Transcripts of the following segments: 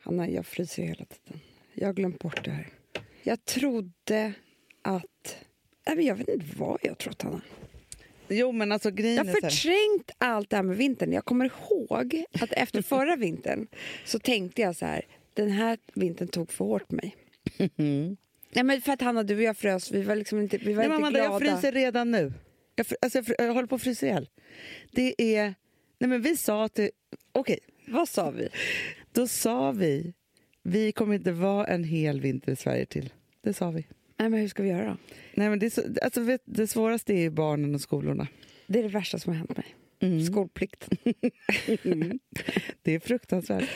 Hanna, jag fryser hela tiden. Jag har glömt bort det här. Jag trodde att... Nej, jag vet inte vad jag trott, Hanna. Jo, men alltså grejen Jag har förträngt allt det här med vintern. Jag kommer ihåg att efter förra vintern så tänkte jag så här, den här vintern tog för hårt på mig. Nej, men för att Hanna, du och jag frös, vi var liksom inte, vi var Nej, inte Amanda, glada. jag fryser redan nu. Jag, fr- alltså, jag, fr- jag håller på att frysa ihjäl. Det är... Nej, men vi sa till... Okej, Vad sa vi? Då sa vi vi kommer inte vara en hel vinter i Sverige till. Det sa vi. Nej, men hur ska vi göra då? Nej, men det, så, alltså, vet, det svåraste är ju barnen och skolorna. Det är det värsta som har hänt mig. Mm. Skolplikt. Det är fruktansvärt.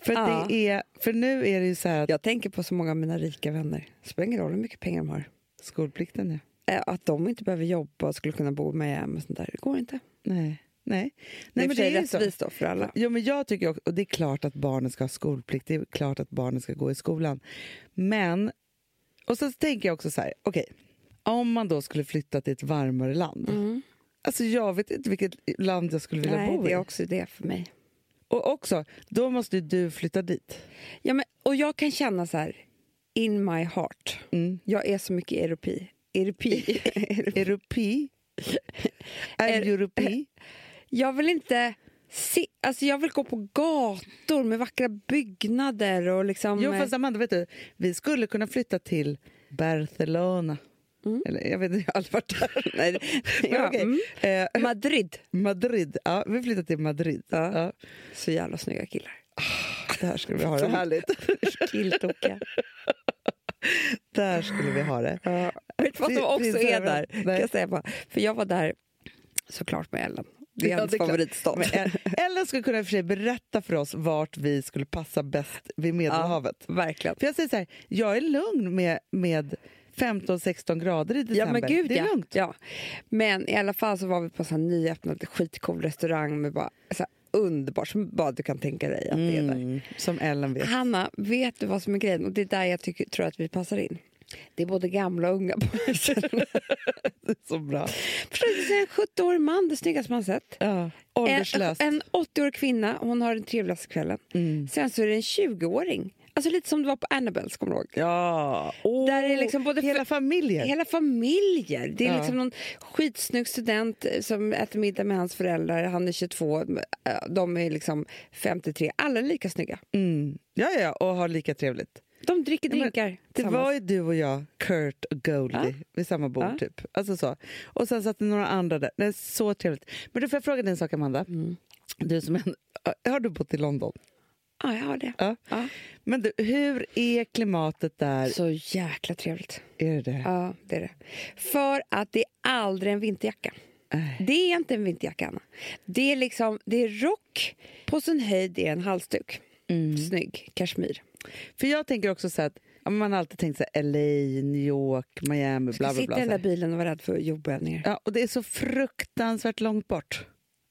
För, Ja. det är, för nu är det ju så här att Jag tänker på så många av mina rika vänner. Det spelar ingen roll hur mycket pengar de har. skolplikten. Eh, Att de inte behöver jobba och skulle kunna bo med Miami och sånt där. Det går inte. Nej. Nej. Det är Nej, för sig är ju rättvist då för alla. Jo, men jag tycker också, och det är klart att barnen ska ha skolplikt, det är klart att barnen ska gå i skolan. Men, och så tänker jag också så här, okej, om man då skulle flytta till ett varmare land. Mm. Alltså jag vet inte vilket land jag skulle vilja Nej, bo det i. är också det för mig. Och också, då måste ju du flytta dit. Ja, men, och jag kan känna så här, in my heart. Mm. Jag är så mycket europi. Europi. Europi? Är- europi? jag vill inte... Se, alltså jag vill gå på gator med vackra byggnader och liksom... Jo, eh, fast Amanda, vet du, vi skulle kunna flytta till Barcelona. Mm. Eller, jag vet inte, jag har aldrig varit där. Nej, ja, okej. mm. Eh, Madrid. Madrid. Ja, vi flyttar till Madrid. Ja. Ja. Så jävla snygga killar. Där skulle vi ha det härligt. Killtokiga. Där skulle vi ha det. Ja. Vet du vad som också är där? Nej. Kan jag säga bara. För jag var där såklart med Ellen. Det är Ja, klart. favoritstad. Men El- Ellen skulle kunna för sig berätta för oss vart vi skulle passa bäst vid Medelhavet. Verkligen. För jag säger så här, jag är lugn med, med 15-16 grader i december. Ja gud det är ja. lugnt. ja. Men i alla fall så var vi på en nyöppnad skitcool restaurang med bara så underbart som bara du kan tänka dig att det är där. Mm, som Ellen vet. Hanna, vet du vad som är grejen? Och det är där jag tycker, tror att vi passar in. Det är både gamla och unga på restaurangen. så bra. Det är en 70-årig man, det snyggaste man sett. Ja, En, ålderslöst. en 80-årig kvinna, hon har den trevligaste kvällen. Mm. Sen så är det en 20-åring. Alltså lite som det var på Annabelles, kommer du ihåg? Ja, Åh, Där är liksom både hela familjen. Hela familjer. Det är Ja. liksom någon skitsnygg student eh, som äter middag med hans föräldrar. Han är 22, eh, de är liksom 53. Alla är lika snygga. Mm. Ja, ja, och har lika trevligt. De dricker Ja, drinkar Det tillsammans. var ju du och jag, Kurt och Goldie, Ja. vid samma bord. Ja. typ. Alltså så. Och sen satt det några andra där. Det är så trevligt. Men då får jag fråga dig en sak, Amanda. Mm. Du som en, har du bott i London? Ja, jag har det. Ja. Ja. Men du, hur är klimatet där? Så jäkla trevligt. Är det det? Ja, det är det. För att det är aldrig en vinterjacka. Det är inte en vinterjacka, Anna. Det är, liksom, det är rock, på sin höjd är en halsduk. Mm. Snygg, kashmir. För jag tänker också så att ja, man har alltid tänkt så här, LA, New York, Miami, Ska bla bla sitta bla. i den där bilen och vara rädd för jordbävningar. Ja, och det är så fruktansvärt långt bort.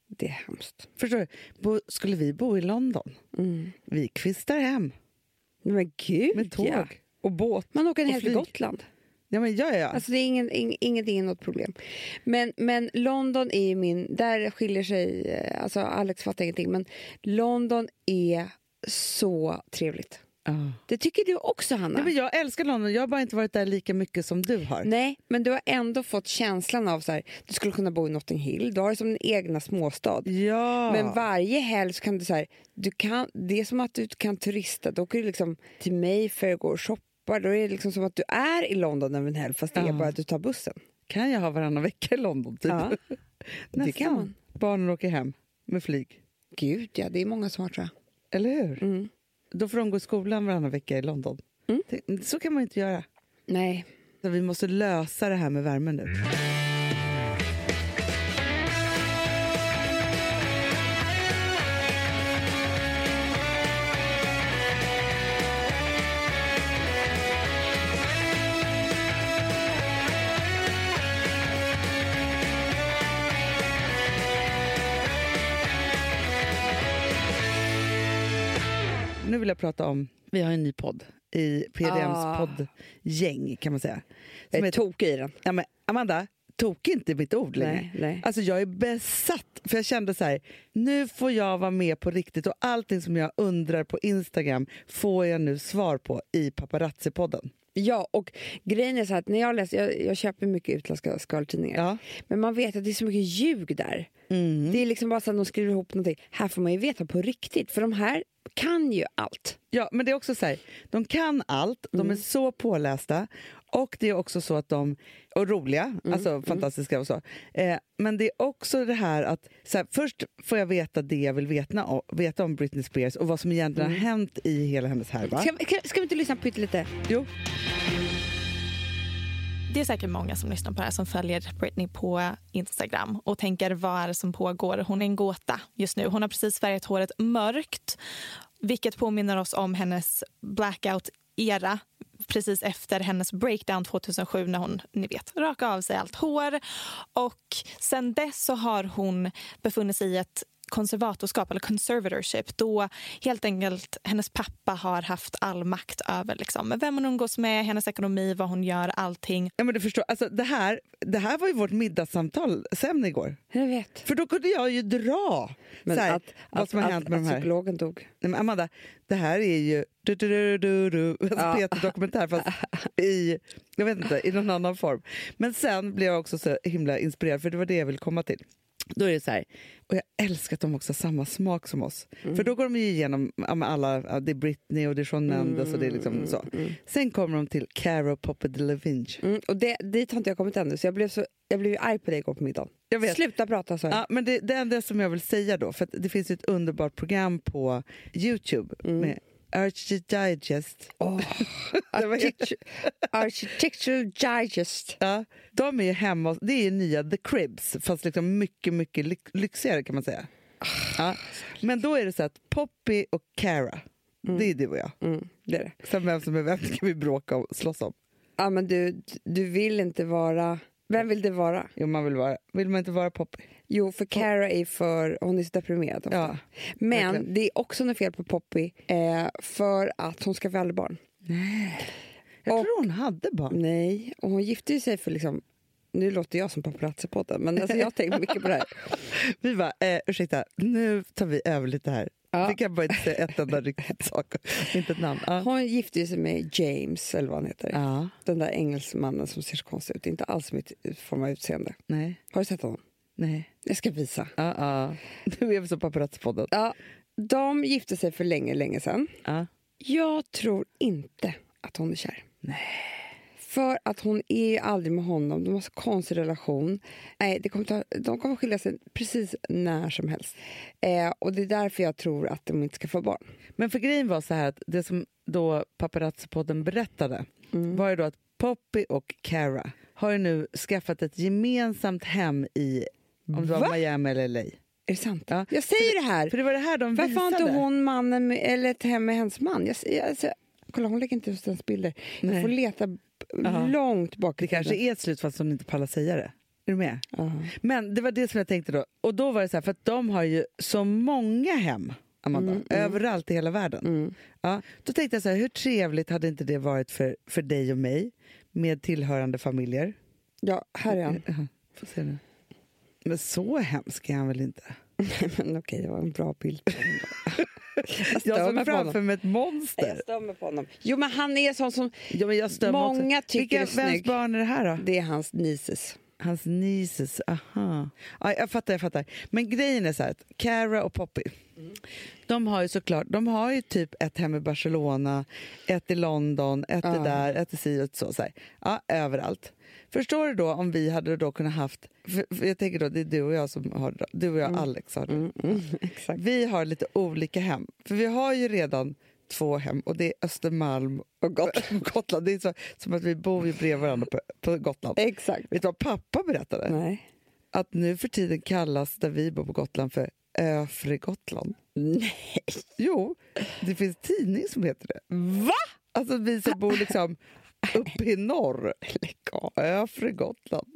Det är hemskt. Förstår du? Bo, skulle vi bo i London? Mm. Vi kvistar hem Men gud, med tåg ja. och båt. Man åker helg till. Gotland. Ja, men ja, ja. Alltså det är ingen, ing, ingenting är något problem. Men, men London är ju min... Där skiljer sig... eh, Alltså Alex fattar ingenting, men London är så trevligt. Ja. Det tycker du också, Hanna? Nej, men jag älskar London, jag har bara inte varit där lika mycket som du har. Nej, men du har ändå fått känslan av så här, du skulle kunna bo i Notting Hill. Du har det som din egna småstad. Ja. Men varje helg kan du så här, du kan, det är som att du kan turista. Då åker du liksom till Mayfair och går och shoppar. Då är det liksom som att du är i London över en helg fast det är Ja. bara att du tar bussen. Kan jag ha varannan vecka i London? Typ? Ja, det kan man. Barnen åker hem med flyg. Gud ja, det är många som har tror jag. Eller hur? Mm. Då får de gå i skolan varannan vecka i London. Mm. Så kan man inte göra. Nej, Så vi måste lösa det här med värmen nu. Jag prata om, vi har en ny podd i PDMs Ah. poddgäng kan man säga. jag Som är tokig i den. ja, men Amanda, tog inte mitt ord längre. Nej, nej. Alltså jag är besatt, för jag kände så här, nu får jag vara med på riktigt och allting som jag undrar på Instagram får jag nu svar på i paparazzi-podden. Ja, och grejen är så att när jag läser, jag, jag köper mycket utländska skvallertidningar, Ja. men man vet att det är så mycket ljug där. Mm. Det är liksom bara så att de skriver ihop någonting. Här får man ju veta på riktigt, för de här kan ju allt. Ja, men det är också så här, de kan allt, de är så pålästa och det är också så att de och roliga, alltså fantastiska och så. Eh, men det är också det här att så här, först får jag veta det jag vill veta, veta om Britney Spears och vad som egentligen har hänt i hela hennes härva. Ska, ska, vi inte lyssna på lite? Jo. Det är säkert många som lyssnar på det här som följer Britney på Instagram och tänker vad är det som pågår? Hon är en gåta just nu. Hon har precis färgat håret mörkt vilket påminner oss om hennes era precis efter hennes breakdown 2007 när hon ni vet, rakade av sig allt hår. Och sen dess så har hon befunnit sig i ett konservatorskap eller conservatorship då helt enkelt hennes pappa har haft all makt över liksom, vem hon umgås med, hennes ekonomi, vad hon gör, allting. Ja, men du förstår, alltså, det, här, det här var ju vårt middagssamtal sen igår. Jag vet. För då kunde jag ju dra Men så här, att, vad att, som har att, hänt med att de här. psykologen dog. Nej, men Amanda, det här är ju du, du, du, du, du, alltså Ja. Peter-dokumentär fast i, jag vet inte, i någon annan form. Men sen blev jag också så himla inspirerad, för det var det jag ville komma till. Då är det så här, och jag älskar att de också har samma smak som oss. För då går de ju igenom alla, det är Britney och det är Shawn Mendes och det är liksom så. Sen kommer de till Caro Poppe de Lavinge. Mm, och det, dit har inte jag kommit ännu, så jag blev, så, jag blev ju arg på dig igår på middagen. Sluta prata så här. Ja, men det, det enda som jag vill säga då, för det finns ett underbart program på Youtube med Archie Digest. Helt- Architecture, Architectural Digest. Ja, de är hemma, det är nya The Cribs, fast liksom mycket, mycket lyx, lyxigare kan man säga. Ja. Men då är det så att Poppy och Cara, det är du och jag. Mm, det är det. Sen vem som är vem ska vi bråka och slåss om. Ja, men du, du vill inte vara... Vem vill det vara? Jo, man vill, vara, vill man inte vara Poppy? Jo, för Cara är för... Hon är så deprimerad. ofta. Ja, men verkligen. det är också något fel på Poppy eh, för att hon ska få aldrig barn. jag Och- tror hon hade barn. Nej, och hon gifte sig för liksom... Nu låter jag som paparazzi-podden, men alltså jag har tänkt mycket på det här. Vi bara, eh, ursäkta, nu tar vi över lite här. Ja. Vi kan bara inte säga ett enda riktigt sak, inte ett namn. Ja. Hon gifte sig med James, eller vad han heter. ja, Den där engelsmannen som ser så konstig ut. Inte alls mitt form av utseende. nej, Har du sett honom? nej. Jag ska visa. Ja, ja. Nu är vi så paparazzi-podden. Ja, de gifte sig för länge, länge sedan. Ja. Jag tror inte att hon är kär. Nej. För att hon är aldrig med honom. De har så konstig relation. Nej, det kommer ta, de kommer skilja sig precis när som helst. Eh, och Det är därför jag tror att de inte ska få barn. Men för grejen var så här att det som då paparazzi-podden berättade var ju då att Poppy och Cara har nu skaffat ett gemensamt hem i om det var Va? Miami eller LA. Är det sant? Ja. Jag säger det här! För det var det här de Varför har visade. inte hon mannen med, eller ett hem med hennes man? Jag, jag, alltså, kolla, hon lägger inte ut ens bilder. Jag Nej. får leta Jaha. långt bak Det kanske är ett slut fast hon inte pallar säga det. Är du med? Ja. Men det var det som jag tänkte då. Och då var det så här, för att de har ju så många hem, Amanda, överallt i hela världen. Mm. Ja, då tänkte jag så här, hur trevligt hade inte det varit för, för dig och mig med tillhörande familjer? ja, här är han. Jaha, får se nu. Men så hemsk är han väl inte? Men okej, det var en bra bild. på honom då. jag Jag såg framför mig ett monster. Jag stör mig på honom. Jo, men han är sån som... Ja, men jag stör Många också. tycker Vilka, är Vems snygg. barn är det här då? Det är hans nieces. Hans nieces, aha. Ja, jag fattar, jag fattar. Men grejen är så här att Cara och Poppy, de har ju såklart, de har ju typ ett hem i Barcelona, ett i London, ett Ja. där, ett i si och så. så här. Ja, överallt. Förstår du då om vi hade då kunnat haft, för, för jag tänker då, det är du och jag som har du och jag Alex har det. Mm, mm. Vi har lite olika hem, för vi har ju redan två hem och det är Östermalm Och och Gotland. Det är så, som att vi bor ju bredvid varandra på, på Gotland. Exakt. Vet du vad pappa berättade? Nej. Att nu för tiden kallas där vi bor på Gotland för Övre Gotland. Nej. Jo, det finns tidning som heter det. Va? Alltså vi som bor liksom uppe i norr. Lägg av. Övre Gotland.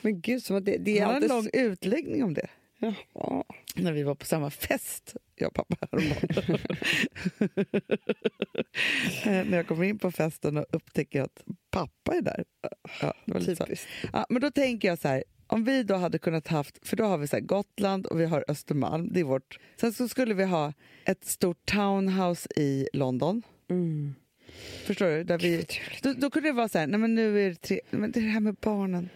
Men gud, som det, det är har en alltid... lång utläggning om det. Jaha. När vi var på samma fest, jag och pappa häromdagen. När jag kommer in på festen och upptäcker att pappa är där. Ja. Typiskt. Ja, men då tänker jag så här, om vi då hade kunnat haft, för då har vi så Gotland och vi har Östermalm, det är vårt. Sen så skulle vi ha ett stort townhouse i London. Mm. Förstår du? Där vi, då, då kunde det vara så här, nej men nu är det tre, men det är det här med barnen.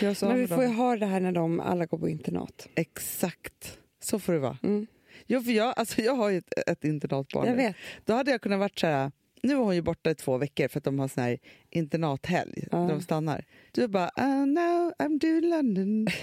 Jag Men vi får ju ha det här när de alla går på internat. Exakt, så får det vara. Mm. Jo, för jag, alltså jag har ju ett, ett internatbarn. Jag vet. Då hade jag kunnat varit så här, nu är hon ju borta i två veckor för att de har sån här internathelg där de stannar. Du bara, oh, no, I'm doing London.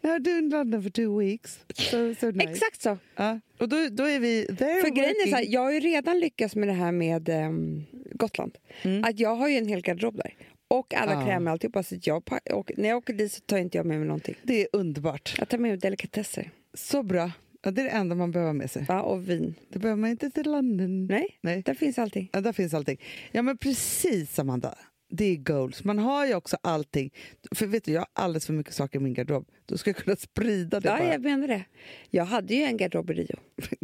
no, I'm doing London for two weeks. So, so nice. Exakt så. Ja. Och då, då är vi there För grejen är så här, jag har ju redan lyckats med det här med ehm, Gotland. Mm. Att jag har ju en hel garderob där. Och alla Ja. krämer och alltihopa. Så jag, och när jag åker dit så tar inte jag med mig någonting. Det är underbart. Jag tar med mig delikatesser. Så bra. Ja, det är det enda man behöver med sig. Ja, och vin. Det behöver man inte till London. Nej, Nej. där finns allting. Ja, där finns allting. Ja, men precis, Amanda. Det är goals. Man har ju också allting. För vet du, jag har alldeles för mycket saker i min garderob. Då ska jag kunna sprida det Ja, bara. jag menar det. Jag hade ju en garderob i Rio.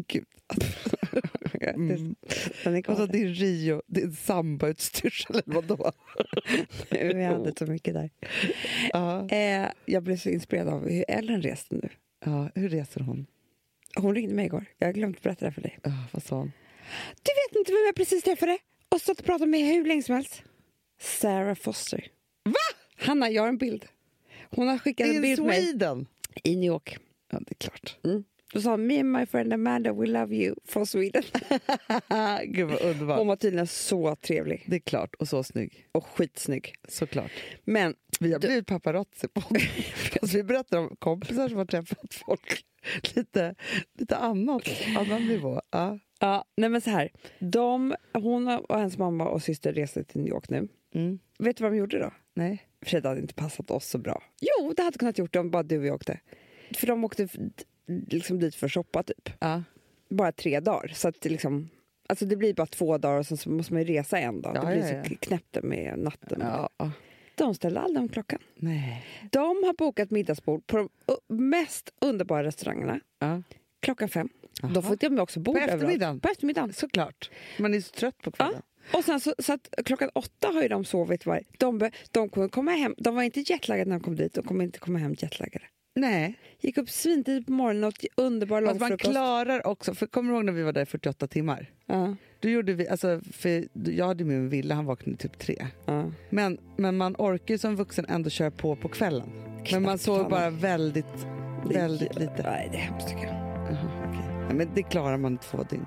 Gud. Mm. Den är kvar Alltså, där. din Rio, din sambautstyrsel eller vadå? Vi hade så mycket där. Ja. Eh, jag blev så inspirerad av hur Ellen reste nu. ja, hur reser hon? Hon ringde mig igår. Jag har glömt berätta det för dig. Ja, vad sa hon? Du vet inte vem jag precis träffade? Och stått och pratat med hur länge som helst. Sarah Foster. Va? Hanna, jag har en bild. Hon har skickat en In bild på mig Sweden? i New York. Ja, det är klart. Då sa me and my friend Amanda, we love you from Sweden. Gud vad underbart. Hon var tydligen så trevlig Det är klart, och så snygg. och skitsnygg. Såklart. Men Vi har blivit paparazzi på alltså, Vi berättar om kompisar som har träffat folk. Lite, lite annat, annan nivå. Ja. Ja, nej men så här. De, hon och hennes mamma och syster reste till New York nu. Mm. Vet du vad de gjorde då? Nej. För det hade inte passat oss så bra. Jo, det hade kunnat gjort det om bara du och jag åkte. För de åkte liksom dit för att shoppa typ. Ja. Bara tre dagar. Så att det liksom, alltså det blir bara två dagar och sen så måste man ju resa en dag. Ja, det blir ja. så knäppt med natten. Ja. Ja. De ställde aldrig om klockan. Nej. De har bokat middagsbord på de mest underbara restaurangerna Ja. klockan fem. Jaha. Då får de också bord På eftermiddagen? överallt. På eftermiddagen. Såklart. Man är så trött på Ja. kvällen. Och sen så, så klockan åtta har ju de sovit. Var, de, de, kommer komma hem, de var inte jetlaggade när de kom dit, de kommer inte komma hem jetlaggade. Nej. Gick upp svintidigt på morgonen och åt underbar Att man långfrukost. klarar också, för kommer du ihåg när vi var där i 48 timmar? Ja, Då gjorde vi, alltså, för jag hade med mig Ville, han vaknade typ tre. ja. Men, men man orkar ju som vuxen ändå köra på på kvällen. Men man Knappt, sov Hanna. bara väldigt, väldigt lite. Nej, det är hemskt tycker jag. Jaha, okej. Nej, men det klarar man två dygn.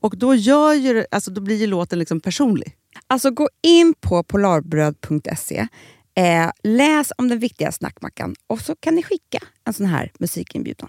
Och då, gör ju, alltså, då blir ju låten liksom personlig. Alltså gå in på polarbröd.se, eh, läs om den viktiga snackmackan och så kan ni skicka en sån här musikinbjudan.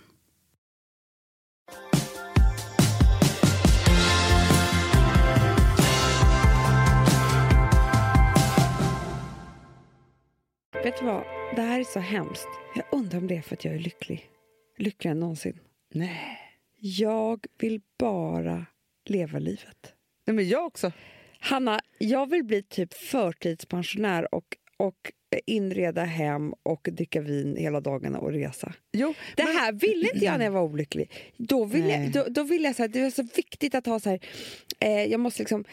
Vet du vad? Det här är så hemskt. Jag undrar om det är för att jag är lycklig. Lyckligare än någonsin. Nej. Jag vill bara leva livet. Nej, men jag också. Hanna, jag vill bli typ förtidspensionär och, och inreda hem och dricka vin hela dagarna och resa. Jo, Det men- här ville inte jag när jag var olycklig. Då ville jag, då, då ville jag så här, det var så viktigt att ha så här, eh, jag måste liksom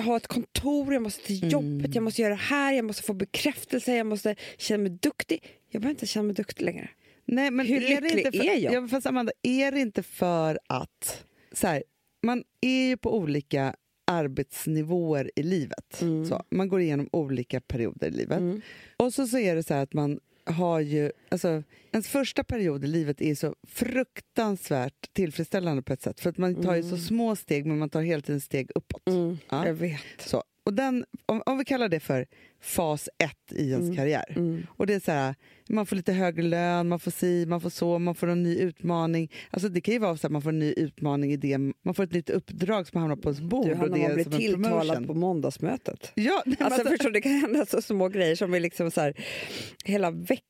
ha ett kontor, jag måste till jobbet, jag måste göra det här, jag måste få bekräftelse, jag måste känna mig duktig. Jag behöver inte känna mig duktig längre. Nej, men Hur är lycklig inte för, är jag? Ja, fast Amanda, är det inte för att... Så här, man är ju på olika arbetsnivåer i livet. Mm. Så, man går igenom olika perioder i livet. Mm. Och så, så är det så här att man har ju... Alltså, ens första period i livet är så fruktansvärt tillfredsställande på ett sätt. För att man tar ju så små steg, men man tar hela tiden steg uppåt. Mm, Ja. Jag vet. Så, och den, om, om vi kallar det för fas ett i ens Mm. karriär. Mm. Och det är så här, man får lite högre lön, man får si, man får så, man får en ny utmaning. Alltså det kan ju vara så att man får en ny utmaning i det, man får ett nytt uppdrag som hamnar på ens bord. Du, och Hanna, det man blir tilltalad på måndagsmötet. Ja, Alltså, alltså, förstår, det kan hända så små grejer som är liksom så här, hela veckan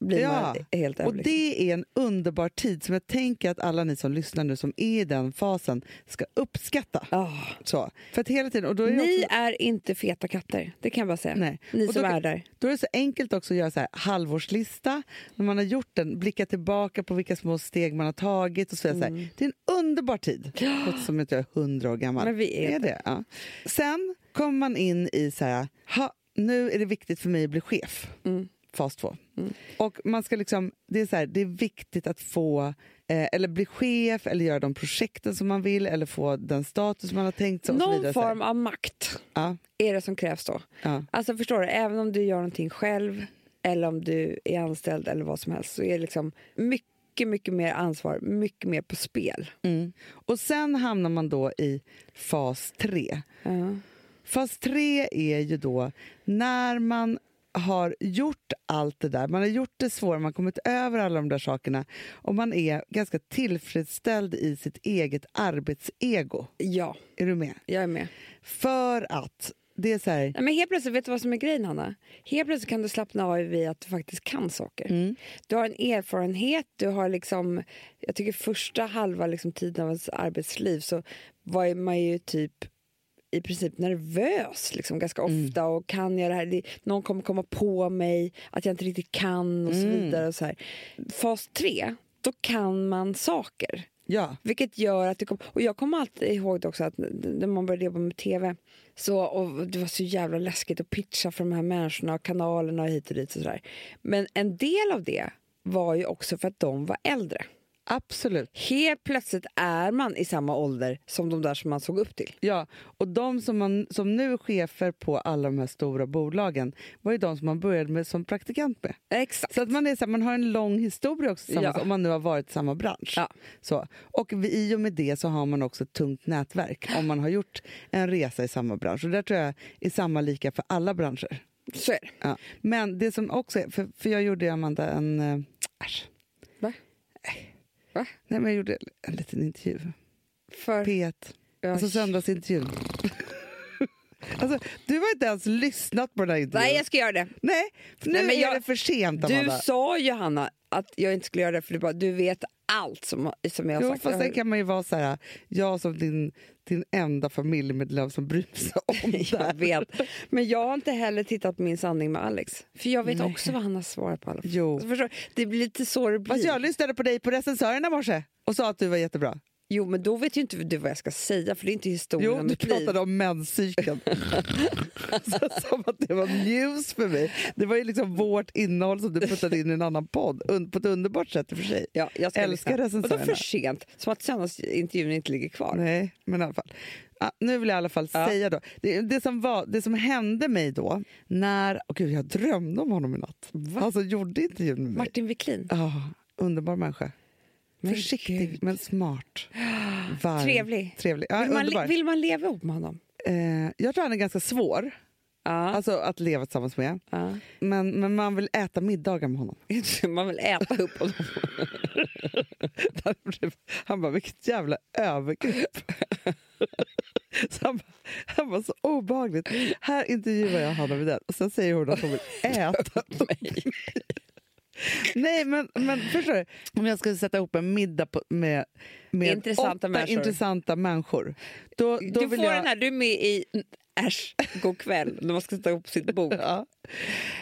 blir Ja, man helt och överlycklig. det är en underbar tid som jag tänker att alla ni som lyssnar nu som är i den fasen ska uppskatta. Ah. Så. För att hela tiden, och då är Ni också, är inte feta katter, det kan jag bara säga. nej. Ni Och som då, är där. Då är det så enkelt också att göra så här halvårslista. När man har gjort den, blicka tillbaka på vilka små steg man har tagit. och så vidare. Så här. Det är en underbar tid. Låter som att jag är hundra år gammal. Men vi är är det. Ja. Sen kommer man in i så här, ha, nu är det viktigt för mig att bli chef. Mm. Fas två. Mm. Och man ska liksom, det, är så här, det är viktigt att få eh, eller bli chef eller göra de projekten som man vill eller få den status man har tänkt sig. Någon vidare, form av makt Ja, är det som krävs då. ja. Alltså förstår du, även om du gör någonting själv eller om du är anställd eller vad som helst så är det liksom mycket, mycket mer ansvar, mycket mer på spel. Mm. Och sen hamnar man då i fas 3. Ja. Fas 3 är ju då när man har gjort allt det där, man har gjort det svåra, man har kommit över alla de där sakerna och man är ganska tillfredsställd i sitt eget arbetsego. ja, Är du med? jag är med. För att det är så här... Nej, men helt plötsligt, vet du vad som är grejen Hanna? Helt plötsligt kan du slappna av vid att du faktiskt kan saker. Mm. Du har en erfarenhet, du har liksom... Jag tycker första halva liksom, tiden av ens arbetsliv så var man ju typ i princip nervös liksom, ganska ofta. Och kan jag det här? Någon kommer komma på mig, att jag inte riktigt kan och så vidare. Och så här. Fas tre, då kan man saker. Ja. Vilket gör att det kom, och jag kommer alltid ihåg det också att när man började jobba med tv så, och det var så jävla läskigt att pitcha för de här människorna och kanalerna och hit och dit och sådär. Men en del av det var ju också för att de var äldre. Absolut. Helt plötsligt är man i samma ålder som de där som man såg upp till. Ja, och de som, man, som nu är chefer på alla de här stora bolagen var ju de som man började med som praktikant med. Exakt. Så att man, är så här, man har en lång historia också tillsammans Ja. om man nu har varit i samma bransch. Ja. Så. Och i och med det så har man också ett tungt nätverk om man har gjort en resa i samma bransch. Och där tror jag är samma lika för alla branscher. Så är det. Ja. Men det som också är, för, för jag gjorde ju, Amanda en... äh. Va? Va? Nej, men jag gjorde en liten intervju. För, P1. Ja, Alltså söndagsintervjun. Alltså, du har inte ens lyssnat på den här intervjun. nej, jag ska göra det. Nej, för nu Nej, men är jag- det för sent, Du Amanda. sa ju, Hanna, att jag inte skulle göra det för du, bara, du vet allt som, som jag har Jo, sagt. fast sen kan man ju vara så här, jag som din, din enda familjemedlem som bryr sig om det Jag vet. Men jag har inte heller tittat på min sanning med Alex. För jag vet också vad han har svarat på alla. Jo. Så förstår, du? det blir lite så det blir. Fast jag lyssnade på dig på recensörerna i morse och sa att du var jättebra. Jo, men då vet ju inte du vad jag ska säga för det är inte historien Jo, om du mitt liv. pratade om menscykeln. alltså, som att det var news för mig. Det var ju liksom vårt innehåll som du puttade in i en annan podd. Un- på ett underbart sätt i och för sig. Ja, jag ska Älskar recensörerna. för sent, som att söndagsintervjun inte ligger kvar. Nej, men i alla fall. Ja, nu vill jag i alla fall Ja. säga då. Det, det, som var, det som hände mig då, när... Åh gud, jag drömde om honom i natt. Va? Alltså gjorde intervjun med mig. Martin Wiklin. Ja, underbar människa. Men Försiktig gud. men smart. Varm. Trevlig. Trevlig. Ja, Vill, man, vill man leva ihop med honom? Eh, jag tror han är ganska svår Ja. alltså, att leva tillsammans med. ja. Men, men man vill äta middagar med honom. Man vill äta upp honom. han bara, vilket jävla övergrepp. så han, bara- han var så obehagligt. Här intervjuar jag Hanna Widell och sen säger hon att hon vill äta mig. Nej, men, men förstår du? Om jag skulle sätta ihop en middag på, med, med Intressanta åtta människor. intressanta människor då, då du får jag... den här, du är med i Äsch, god kväll, när man ska sätta ihop sitt bord. Ja.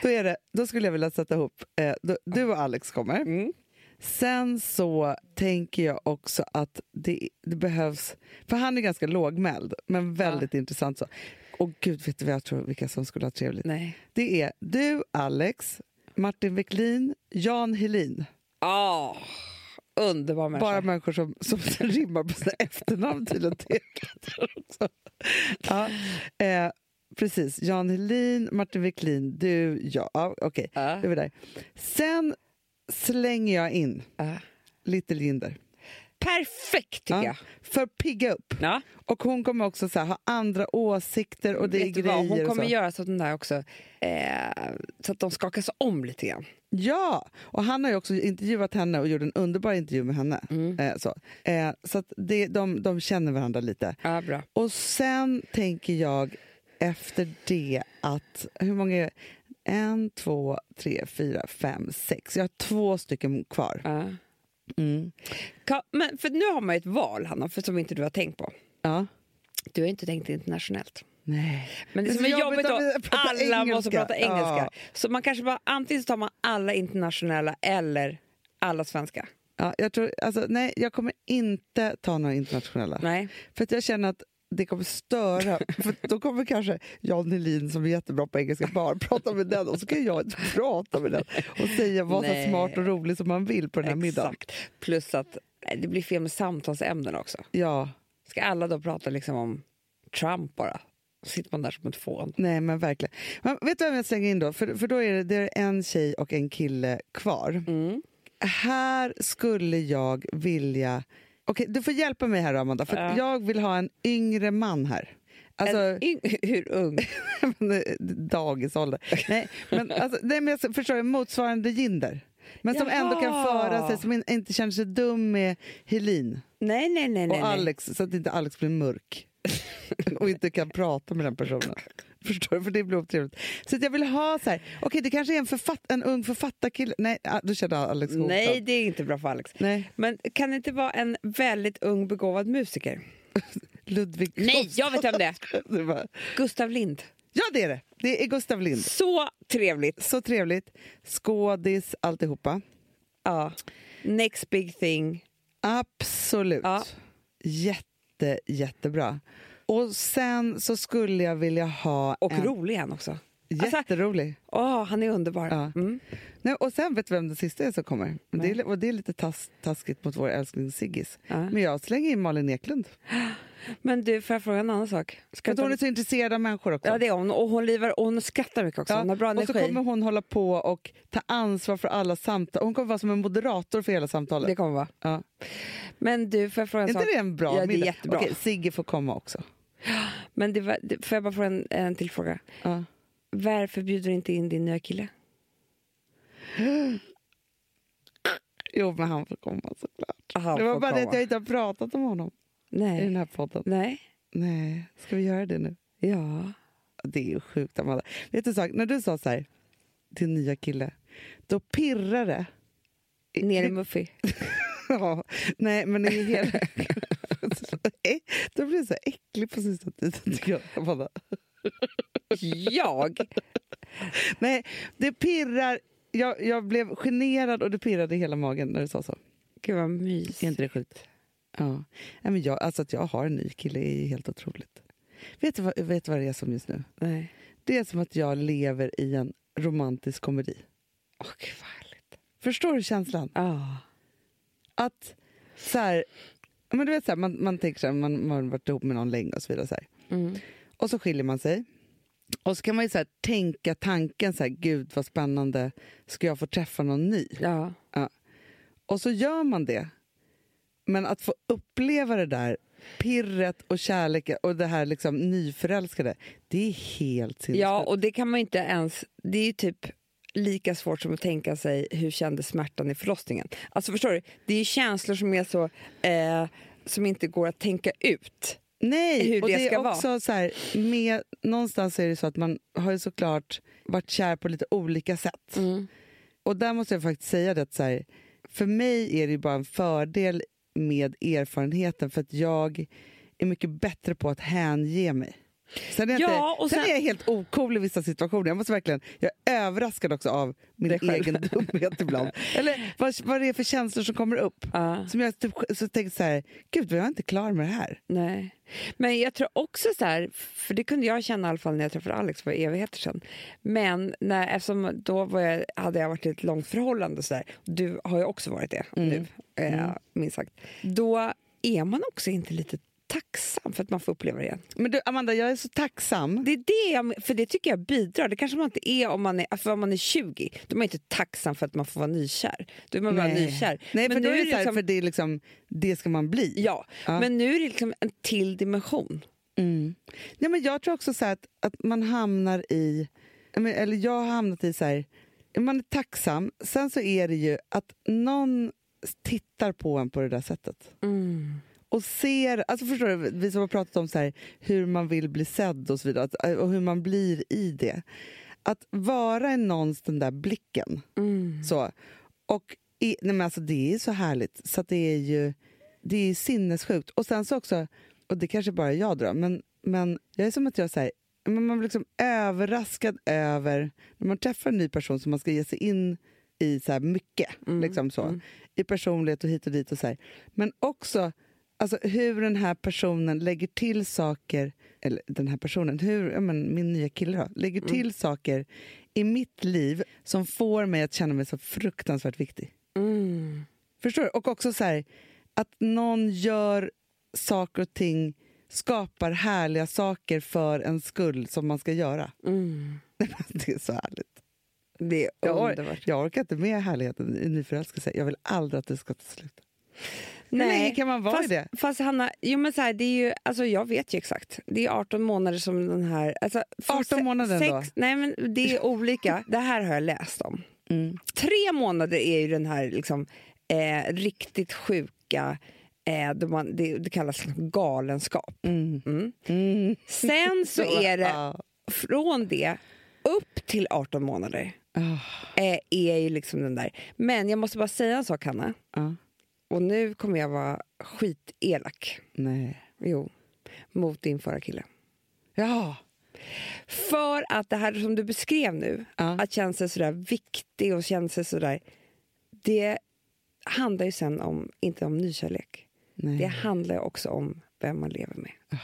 Då, är det, då skulle jag vilja sätta ihop... Eh, då, du och Alex kommer. Mm. Sen så tänker jag också att det, det behövs... För han är ganska lågmäld, men väldigt intressant. så. Och gud, vet du vad jag tror vilka som skulle ha trevligt? Nej. Det är du, Alex, Martin Wiklin, Jan Helin. Ah, underbar människa. Bara människor som, som rimmar på sina efternamn tydligen. ja, eh, precis, Jan Helin, Martin Wiklin, du, jag. Ja, Okej, Ja. då är vi där. Sen slänger jag in Ja. Little Jinder. Perfekt tycker Ja, jag. för att pigga upp. Ja. Och hon kommer också så här, ha andra åsikter och det är Vet vad, grejer hon och kommer så. göra så att, den där också, eh, så att de skakas om lite grann. Ja, och han har ju också intervjuat henne och gjort en underbar intervju med henne. Mm. Eh, så eh, så att det, de, de känner varandra lite. Ja, bra. Och sen tänker jag efter det att, hur många är det? En, två, tre, fyra, fem, sex. Jag har två stycken kvar. Ja. Mm. Ka- Men, för nu har man ju ett val, Hanna, för som inte du har tänkt på. Ja. Du har inte tänkt internationellt. Nej. Men det, Det är som är jobbigt att alla måste engelska. prata engelska. Ja. Så man kanske bara, antingen tar man alla internationella eller alla svenska. Ja, jag, tror, alltså, nej, jag kommer inte ta några internationella. Nej. För jag känner att det kommer störa. för då kommer kanske Jan Helin som är jättebra på engelska bara prata med den och så kan jag inte prata med den och säga vad så smart och rolig som man vill på den här middagen. Exakt. Plus att nej, det blir fel med samtalsämnen också. Ja, Ska alla då prata liksom om Trump bara? sitter man där som ett fån. Nej, men verkligen. Men vet du vem jag slänger in då? För, för då är det, det är en tjej och en kille kvar. Mm. Här skulle jag vilja... Okej, du får hjälpa mig här, Amanda. För Ja. Jag vill ha en yngre man här. Alltså, hur ung? dagisålder. Nej, men, alltså, nej, men jag förstår, motsvarande Jinder. Men som ändå kan Jaha. föra sig, som in- inte känner sig dum med Helin Nej, nej, nej. nej, och nej. Alex, så att inte Alex blir mörk och inte kan prata med den personen. Förstår du? För det blir otrevligt. Så jag vill ha så här, okej det kanske är en, författ, en ung författarkille. Nej, ah, då kände Alex hotad. Nej, det är inte bra för Alex. Nej, Men kan det inte vara en väldigt ung begåvad musiker? Ludvig Nej, jag vet vem det är. Var- Gustav Lind. Ja, det är det. Det är Gustav Lind. Så trevligt. Så trevligt. Skådis, alltihopa. Ja. Next big thing. Absolut. Ja. Jätte, jättebra. Och sen så skulle jag vilja ha Och en rolig är han också. Alltså, jätterolig. åh, han är underbar. Ja. Mm. Nej, och sen vet du vem den sista är som kommer? Det är, och det är lite tas, taskigt mot vår älskling Siggis. Ja. Men jag slänger in Malin Eklund. Men du, får jag fråga en annan sak? Ska hon inte- är så intresserad av människor också. Ja, det är hon. Och hon, livar, och hon skrattar mycket också. Ja, Hon har bra och så energi. kommer hon hålla på och ta ansvar för alla samtal. Hon kommer vara som en moderator för hela samtalet. Det kommer vara. Ja. Men du, får jag fråga Är en inte sak? det en bra Ja, det är middag? jättebra. Okej, Sigge får komma också. Men det var, det, får jag bara fråga en, en till fråga? Ja. Varför bjuder du inte in din nya kille? Jo, men han får komma såklart. Han det var bara det att jag inte har pratat om honom i den Nej. här podden. Nej. Nej, ska vi göra det nu? Ja. Det är ju sjukt, Amanda. Vet du sak? När du sa så här, din nya kille, då pirrar det. Ner i Muffy. Ja, nej, men det är då blir jag så äcklig på sista tiden, tycker jag. Amanda. Jag? Nej, det pirrar. Jag, jag blev generad och det pirrade i hela magen när du sa så. Gud vad mys. Är inte det sjukt? Ja. Nej, men jag, alltså att jag har en ny kille är ju helt otroligt. Vet du, vad, vet du vad det är som just nu? Nej. Det är som att jag lever i en romantisk komedi. Åh, härligt. Förstår du känslan? Ja. Att så här, men du vet så här, man, man tänker så här, man, man har varit ihop med någon länge och så vidare. Så här. Mm. Och så skiljer man sig. Och så kan man ju så här, tänka tanken så här, gud vad spännande, ska jag få träffa någon ny? Ja. Och så gör man det. Men att få uppleva det där pirret och kärleken och det här liksom nyförälskade, det är helt sinnessjukt. ja, och det kan man inte ens... Det är ju typ lika svårt som att tänka sig hur kändes smärtan i förlossningen. Alltså förstår du? Det är känslor som är så... Eh, som inte går att tänka ut. Nej, hur och det det är också så här, med, någonstans är det så att man har ju såklart varit kär på lite olika sätt. Och där måste jag faktiskt säga det att så här, för mig är det bara en fördel med erfarenheten för att jag är mycket bättre på att hänge mig. Sen är, jag Ja, inte, sen... sen- är jag helt ocool i vissa situationer. Jag, måste verkligen, jag är överraskad också av min egen dumhet ibland. Eller vad, vad det är för känslor som kommer upp. Ja. Som jag typ, så tänker så här, gud jag är inte klar med det här. Nej. Men jag tror också så här, för det kunde jag känna i alla fall när jag träffade Alex för evigheter sedan. Men när, eftersom då var jag, hade jag varit i ett långt förhållande så där, du har ju också varit det nu, eh, minst sagt. Då är man också inte lite tacksam för att man får uppleva det igen. Men du Amanda, jag är så tacksam. Det är det jag, för det tycker jag bidrar. Det kanske man inte är om man är, för om man är 20. Då är man inte tacksam för att man får vara nykär. Då är man bara nykär. Nej, Men för, nu är det så här, liksom- för det, är liksom, det ska man bli. Ja, Ja. men nu är det liksom en till dimension. Mm. Nej, men jag tror också så att, att man hamnar i, eller jag har hamnat i så här, man är tacksam, sen så är det ju att någon tittar på en på det där sättet. Och ser, alltså förstår du, vi som har pratat om så här, hur man vill bli sedd och så vidare, att, och hur man blir i det. Att vara i någons den där blicken. Så. Och i, nej men alltså det är så härligt, så det är ju det är sinnessjukt. Och sen så också, och det kanske bara jag då, men, men jag är som att jag säger men man blir liksom överraskad över när man träffar en ny person som man ska ge sig in i så mycket. liksom så, I personlighet och hit och dit. och så här. Men också alltså, hur den här personen lägger till saker, eller den här personen, hur, ja, men, min nya kille då, lägger till saker i mitt liv som får mig att känna mig så fruktansvärt viktig. Förstår du? Och också så här, att någon gör saker och ting skapar härliga saker för en skull som man ska göra. Mm. Det är så härligt. Det är Jag, or jag orkar inte med härligheten i nyförälskelse. Jag vill aldrig att det ska ta slut. Hur Nej, länge kan man vara fast, i det? Fast Hanna, jo men så här, det är ju, alltså jag vet ju exakt. Det är 18 månader som den här... Alltså, från 18 se- månader sex, då? Nej men det är olika. det här har jag läst om. Mm. Tre månader är ju den här liksom, eh, riktigt sjuka, eh, då man, det, det kallas galenskap. Mm. Mm. Mm. Sen så är det från det upp till 18 månader Ah, eh, är ju liksom den där. Men jag måste bara säga en sak Hanna. ah. Och nu kommer jag vara skitelak. Nej. Jo, mot din förra kille. Ja. För att det här som du beskrev nu, Ja. att känna sig sådär viktig och känna sig sådär, det handlar ju sen om, inte om nykärlek. Nej. Det handlar också om vem man lever med. Ah.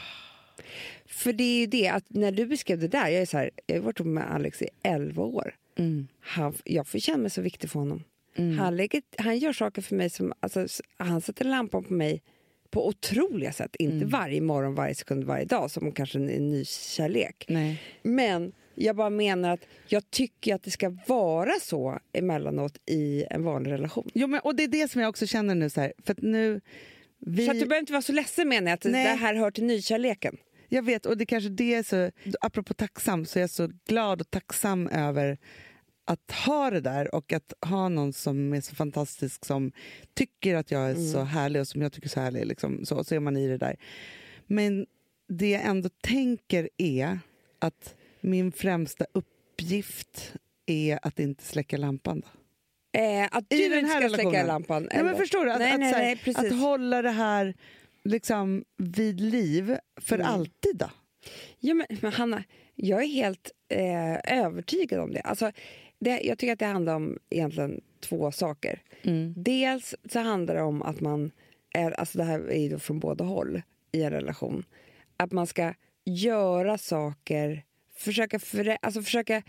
För det är ju det att när du beskrev det där, jag är så här, jag har varit med Alex i 11 år. Mm. Han, jag får känna mig så viktig för honom. Mm. Han, lägger, han gör saker för mig som, alltså, han sätter lampan på mig på otroliga sätt. Inte Mm. varje morgon, varje sekund, varje dag som kanske en, en ny kärlek. Nej. Men jag bara menar att jag tycker att det ska vara så emellanåt i en vanlig relation. Jo, men, och det är det som jag också känner nu. Så här, för nu vi, Så att du behöver inte vara så ledsen menar jag, att Nej. det här hör till nykärleken. Jag vet, och det kanske det är så... Apropå tacksam, så är jag så glad och tacksam över att ha det där och att ha någon som är så fantastisk som tycker att jag är så härlig och som jag tycker är så härlig. Liksom, så, så är man i det där. Men det jag ändå tänker är att min främsta uppgift är att inte släcka lampan. Då. Eh, att du inte här ska släcka lampan. Nej, men förstår du? Att, nej, att, nej, här, nej, precis. att hålla det här liksom, vid liv för Mm. alltid. Då. Ja, men, men Hanna, jag är helt eh, övertygad om det. Alltså, det. Jag tycker att det handlar om egentligen två saker. Mm. Dels så handlar det om att man, är, alltså det här är ju från båda håll i en relation, att man ska göra saker, försöka, förä, alltså försöka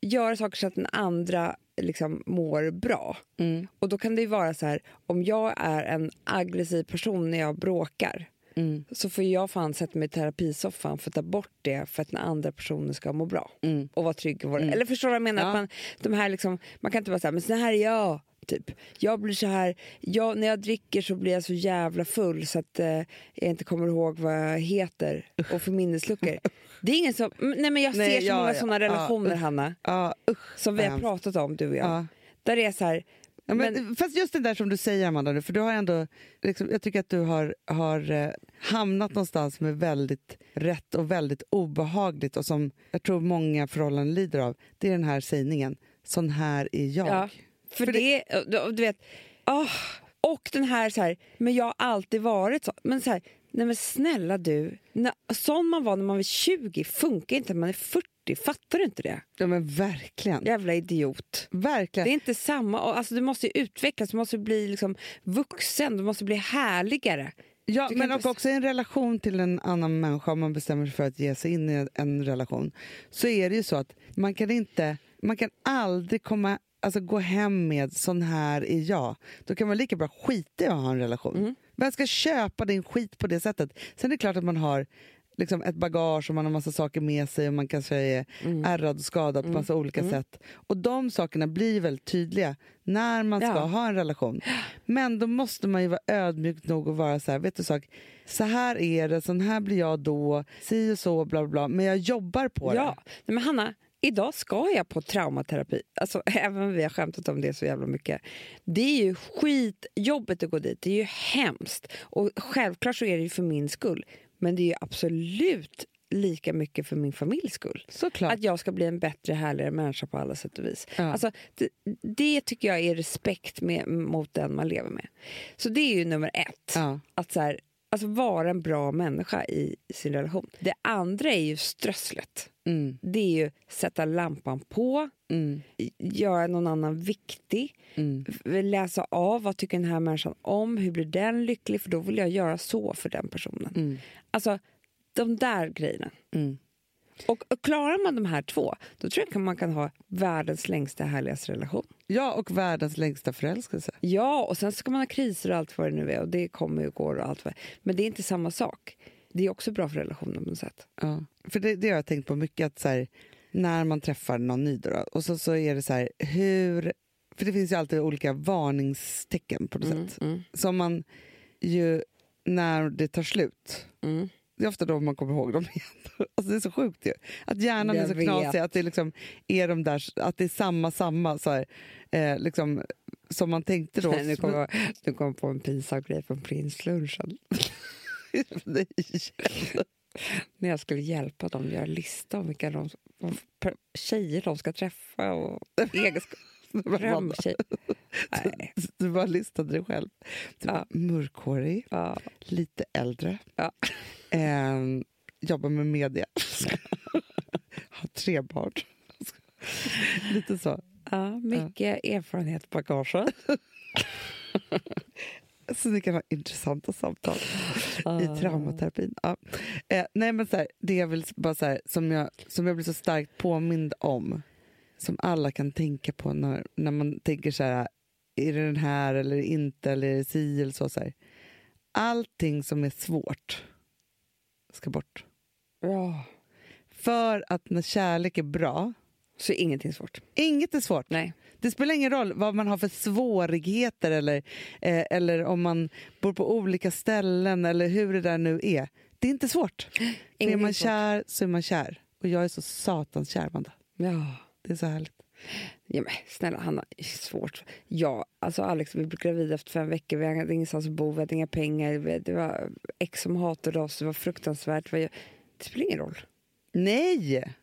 göra saker så att den andra liksom mår bra. Mm. Och då kan det vara så här, om jag är en aggressiv person när jag bråkar Mm. så får jag fan sätta mig i terapisoffan för att ta bort det för att den andra personen ska må bra Mm. och vara trygg. i vår- Eller förstår du vad jag menar? Ja. Att man, de här liksom, man kan inte så här, men så här är jag. Typ. Jag blir så här, jag, när jag dricker så blir jag så jävla full så att eh, jag inte kommer ihåg vad jag heter och får minnesluckor. Det är ingen som, mm, nej men jag Nej, ser så ja, många ja, såna ja, relationer usch. Hanna, Ja, usch, som vi har pratat om du och jag. Ja. Där är så här, Ja, men, men- fast just det där som du säger, Amanda, nu, för du har ändå, liksom, jag tycker att du har, har eh, hamnat någonstans som är väldigt rätt och väldigt obehagligt och som jag tror många förhållanden lider av. Det är den här sägningen, sån här är jag. Ja, för, För det, du, du vet, åh, och den här så här, men jag har alltid varit så. Men så här, nej men snälla du, när, sån man var när man var 20 funkar inte när man är 40, fattar du inte det? Ja, men verkligen. Jävla idiot. verkligen. Det är inte samma, alltså, du måste ju utvecklas, du måste bli liksom vuxen, du måste bli härligare. Ja, Du men inte- också i en relation till en annan människa, om man bestämmer sig för att ge sig in i en relation, så är det ju så att man kan inte, man kan aldrig komma, alltså gå hem med sån här är jag. Då kan man lika bra skita i att ha en relation. Mm. Vem ska köpa din skit på det sättet? Sen är det klart att man har liksom ett bagage och man har massa saker med sig och man kanske är Mm. ärrad och skadad på massa olika sätt. Och de sakerna blir väldigt tydliga när man ska Ja. ha en relation. Men då måste man ju vara ödmjuk nog och vara så här, vet du sak, så här är det, sån här blir jag då, si och så, bla bla bla. Men jag jobbar på Ja, nej, men Hanna, idag ska jag på traumaterapi. Alltså, även om vi har skämtat om det så jävla mycket. Det är ju skitjobbigt att gå dit. Det är ju hemskt. Och självklart så är det ju för min skull. Men det är ju absolut lika mycket för min familjs skull. Såklart. Att jag ska bli en bättre, härligare människa på alla sätt och vis. Ja. Alltså, det, det tycker jag är respekt med, mot den man lever med. Så det är ju nummer ett. Ja. Att så här, alltså vara en bra människa i sin relation. Det andra är ju strösslet. Mm, Det är ju sätta lampan på, mm, göra någon annan viktig, mm. läsa av vad tycker den här människan om, hur blir den lycklig, för då vill jag göra så för den personen. Mm. Alltså, de där grejerna. Och, och klarar man de här två, då tror jag att man kan ha världens längsta, härligaste relation. Ja, och världens längsta förälskelse. Ja, och sen ska man ha kriser och allt vad det nu är, och det kommer och går och allt vad Men det är inte samma sak. Det är också bra för relationen på något sätt. Ja. För det, det har jag tänkt på mycket, att så här, när man träffar någon ny då, och så, så är det så här, hur... För det finns ju alltid olika varningstecken på något Mm, sätt. mm, Som man ju, när det tar slut, mm. Det är ofta då man kommer ihåg dem igen. Alltså det är så sjukt ju. Att hjärnan Jag är så vet. knasig, att det liksom är de där, att det är samma, samma så här, eh, liksom, som man tänkte då. Nu kommer jag, nu kom på en pinsam grej från Prinslunchen. Nej. När jag skulle hjälpa dem att göra lista om vilka de, tjejer de ska träffa och egenskaper. Drömtjej. Nej. Du bara listade dig själv. Du Ja. mörkhårig, Ja. lite äldre, Ja. Eh, jobbar med media, har tre barn. lite så. Ja, mycket erfarenhet på bagaget. Så ni kan ha intressanta samtal Ah. i traumaterapin. Ja. Eh, nej, men så här, det jag vill bara så här, som, jag, som jag blir så starkt påmind om, som alla kan tänka på när, när man tänker så här, är det den här eller inte, eller är det si eller så. så här. Allting som är svårt ska bort. Ja. För att när kärlek är bra, Så ingenting svårt. inget är svårt. Nej. Det spelar ingen roll vad man har för svårigheter eller, eh, eller om man bor på olika ställen eller hur det där nu är. Det är inte svårt. För är Ingenting man kär så är man kär. Och jag är så satans kär, Amanda. Ja. Det är så härligt. Ja, men, snälla Hanna, svårt. Ja, alltså Alex, vi blev gravida efter fem veckor. Vi hade ingenstans att bo, vi hade inga pengar. Det var ex som hatade oss, det var fruktansvärt. Det, spelar ingen roll. Nej!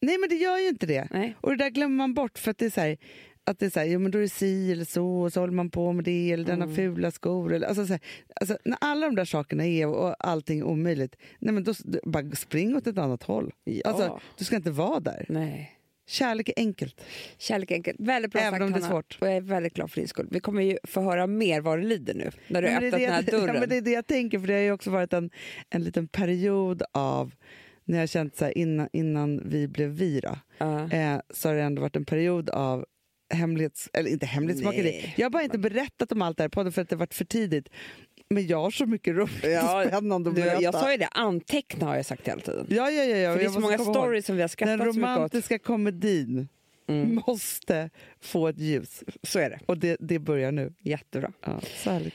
Nej, men det gör ju inte det. Nej. Och det där glömmer man bort för att det är så här, att det är så här, jo, men då är det si eller så, och så håller man på med det, eller Mm. fula skor. Eller, alltså, så här, alltså, när alla de där sakerna är och allting är omöjligt, nej, men då bara spring åt ett annat håll. Ja. Alltså, du ska inte vara där. Nej. Kärlek är enkelt. Kärlek är enkelt. Väldigt bra Även sagt, om det är Hanna. svårt. Och jag är väldigt glad för din skull. Vi kommer ju få höra mer vad det lider nu. När du har det, öppnat är den här det, dörren. ja, men det är det jag tänker, för det har ju också varit en, en liten period av när jag känt så här, innan, innan vi blev vi då, Ja. eh, så har det ändå varit en period av hemlighets... Eller inte hemlighetsmakeri. Jag har bara inte berättat om allt det här på podden för att det varit för tidigt. Men jag har så mycket roligt och spännande att berätta. jag sa ju det, anteckna har jag sagt hela tiden. ja, ja, ja, ja. För det är så många komma ihåg. stories som vi har Den skrattat så mycket åt. romantiska komedin Mm. måste få ett ljus. Så är det. Och det, det börjar nu. Jättebra. Ja, så härligt.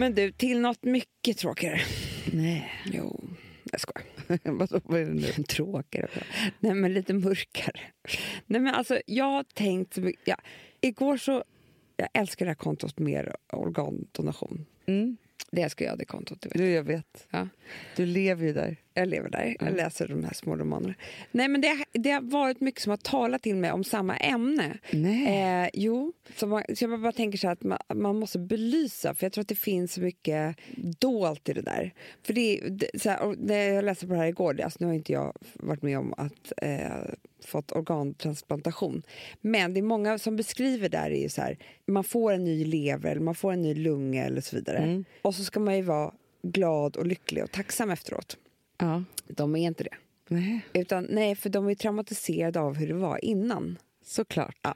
Men du, till något mycket tråkigare. Nej. Jo, jag skojar. Vad är det nu? Tråkigare. Nej, men lite mörkare. Nej, men alltså, jag har tänkt. Ja, igår så... Jag älskar det här kontot mer organdonation. Mm. Det älskar jag, det kontot. Du vet. Du, jag vet. Ja. Du lever ju där. Jag lever där. Jag läser de här små romanerna. Nej, men det, det har varit mycket som har talat till mig om samma ämne. Nej. Eh, jo, så, man, så jag bara tänker så att man, man måste belysa, för jag tror att det finns så mycket dolt i det där. För det, det, så här, när jag läste på det här igår, det, alltså, nu har inte jag varit med om att eh, fått organtransplantation, men det är många som beskriver där är ju så här, man får en ny lever, eller man får en ny lunga eller så vidare. Mm. Och så ska man ju vara glad och lycklig och tacksam efteråt. Ja. De är inte det. Nej, Utan, nej, för de är traumatiserade av hur det var innan. såklart. Ja.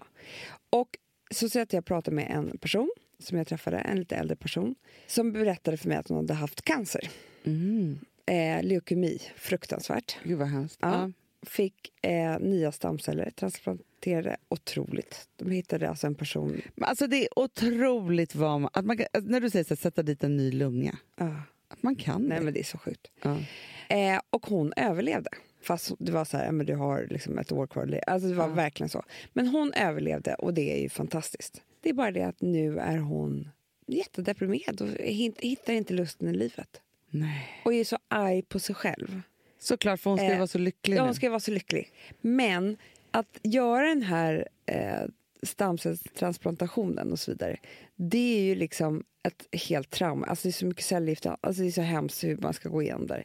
Och så säger jag att jag pratade med en person som jag träffade, en lite äldre person, som berättade för mig att hon hade haft cancer. Mm. Eh, leukemi, fruktansvärt. Gud vad hemskt. Ja. Fick eh, nya stamceller transplanterade. Otroligt. De hittade alltså en person... Men alltså det är otroligt vad man, att man kan, när du säger så här, sätta dit en ny lunga, Ah, att man kan nej, det. men det är så sjukt. Eh, och hon överlevde. Fast det var så här, men du har liksom ett år kvar. Alltså det var Ja. verkligen så. Men hon överlevde och det är ju fantastiskt. Det är bara det att nu är hon jättedeprimerad och hit- hittar inte lusten i livet. Nej. Och är så arg på sig själv. Såklart, för hon ska ju Eh, vara så lycklig Ja, hon ska vara så lycklig. Men att göra den här eh, stamcellstransplantationen och så vidare, det är ju liksom ett helt trauma. Alltså det är så mycket cellgift, alltså det är så hemskt hur man ska gå igenom där.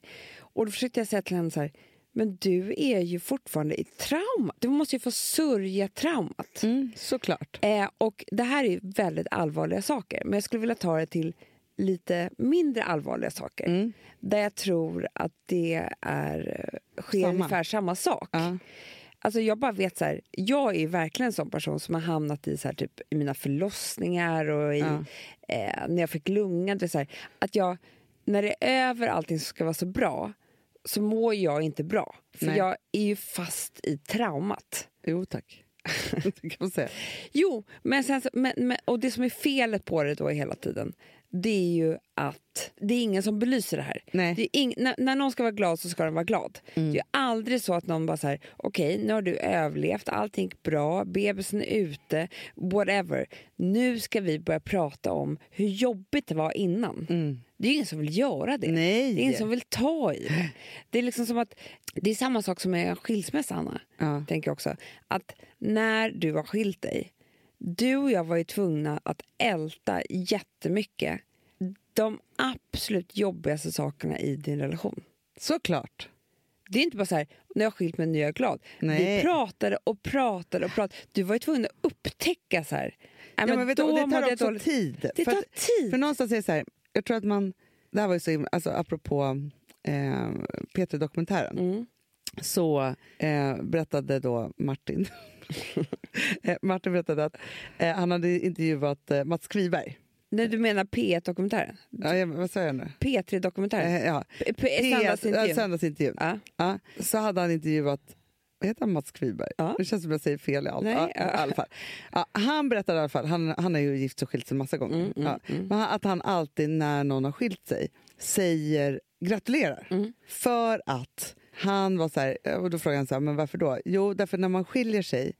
Och då försökte jag säga till henne så här, men du är ju fortfarande i trauma. Du måste ju få sörja traumat. Mm, såklart. Eh, och det här är väldigt allvarliga saker, men jag skulle vilja ta det till lite mindre allvarliga saker. Mm. Där jag tror att det är, eh, sker Samma. ungefär samma sak. Ja. Alltså jag bara vet så här, jag är verkligen en sån person som har hamnat i, så här, typ, i mina förlossningar och i, Ja. eh, när jag fick lunga. det Så här, att jag, när det är över allting som ska vara så bra så mår jag inte bra. För Nej. jag är ju fast i traumat. Jo, tack. det kan man säga. Jo, men sen, så- men, men, och det som är felet på det då hela tiden det är ju att det är ingen som belyser det här. Nej. Det ing, när, när någon ska vara glad så ska den vara glad. Mm. Det är aldrig så att någon bara så här, okej nu har du överlevt, allting gick bra, bebisen är ute, whatever. Nu ska vi börja prata om hur jobbigt det var innan. Det är ingen som vill göra det. Nej. Det är ingen som vill ta i det. Det är liksom som att, det är samma sak som med en skilsmässa, Anna. Ja. Tänker jag också. Att när du har skilt dig, du och jag var ju tvungna att älta jättemycket de absolut jobbigaste sakerna i din relation. Såklart. Det är inte bara så här, när jag har skilt mig nu är jag glad. Nej. Vi pratade och pratade och pratade. Du var ju tvungen att upptäcka så här. Ja, men vet du, och det tar också dåligt. tid. Det För tar tid. För någonstans är det så här, jag tror att man, det här var ju så himla- alltså apropå eh, Peter-dokumentären, Mm. så eh, berättade då Martin, eh, Martin berättade att eh, han hade intervjuat eh, Mats Kviberg. Nej, du menar P1-dokumentären? Ja, jag, vad sa jag nu? P3-dokumentären? Eh, ja. P- P- Söndagsintervjun? Ja. Ja. Så hade han intervjuat heter han Mats Kviberg? Ja. Det känns som jag säger fel i allt. Nej, ja, ja. han berättade i alla fall, han, han är ju gift och skilt sig massa gånger, Mm, mm, ja, mm. men att han alltid när någon har skilt sig säger gratulerar. Mm. För att han var så här, och då frågade han så här, men varför då? Jo, därför när man skiljer sig,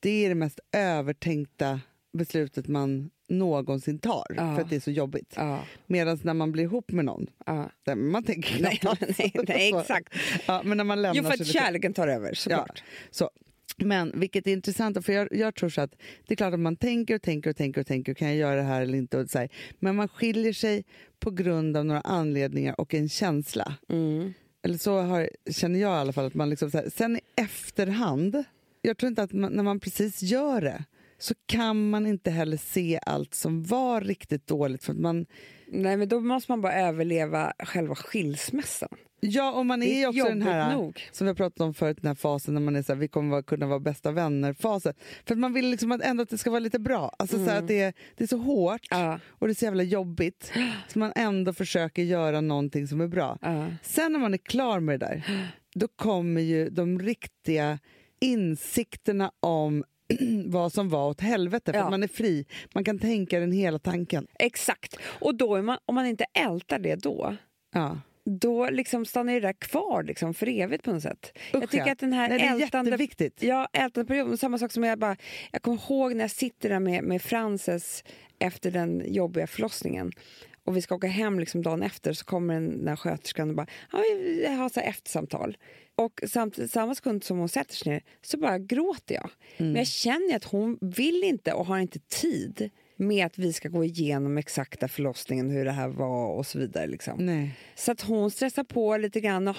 det är det mest övertänkta beslutet man någonsin tar, Ja. för att det är så jobbigt. Ja, Medan när man blir ihop med någon, ja. där man tänker Nej, knappt nej, nej, Så- exakt. Ja, men när man lämnar Jo, för att kärleken tar över, såklart. så. Men vilket är intressant, för jag, jag tror så att det är klart att man tänker och tänker och tänker och tänker, kan jag göra det här eller inte? Och så här. Men man skiljer sig på grund av några anledningar och en känsla. Mm. Eller så har, känner jag i alla fall. att man liksom så här, Sen i efterhand, jag tror inte att man, när man precis gör det så kan man inte heller se allt som var riktigt dåligt. För att man, Nej, men då måste man bara överleva själva skilsmässan. ja, och man är är också den här, nog. som vi har pratat om förut, den här fasen när man är så här, vi kommer kunna vara bästa vänner-fasen. För att man vill liksom att ändå att det ska vara lite bra. Alltså så här, att det, är, det är så hårt Ja, och det är så jävla jobbigt. Så man ändå försöker göra någonting som är bra. ja. Sen när man är klar med det där, då kommer ju de riktiga insikterna om vad som var åt helvete. För Ja. att man är fri. Man kan tänka den hela tanken. Exakt. Och då är man, om man inte ältar det då, Ja. då liksom stannar det där kvar liksom för evigt på något sätt. jag Usch, tycker ja. att den här Nej, det är ältande... jätteviktigt. Ja, ältande perioden. Samma sak som jag bara... Jag kommer ihåg när jag sitter där med, med Frances efter den jobbiga förlossningen och vi ska åka hem liksom dagen efter så kommer den där sköterskan och bara ja, har så här eftersamtal. Och samtidigt, samma sekund som hon sätter sig ner så bara gråter jag. Mm. Men jag känner att hon vill inte och har inte tid med att vi ska gå igenom exakta förlossningen, hur det här var och så vidare. Liksom. Så att hon stressar på lite grann. Eh,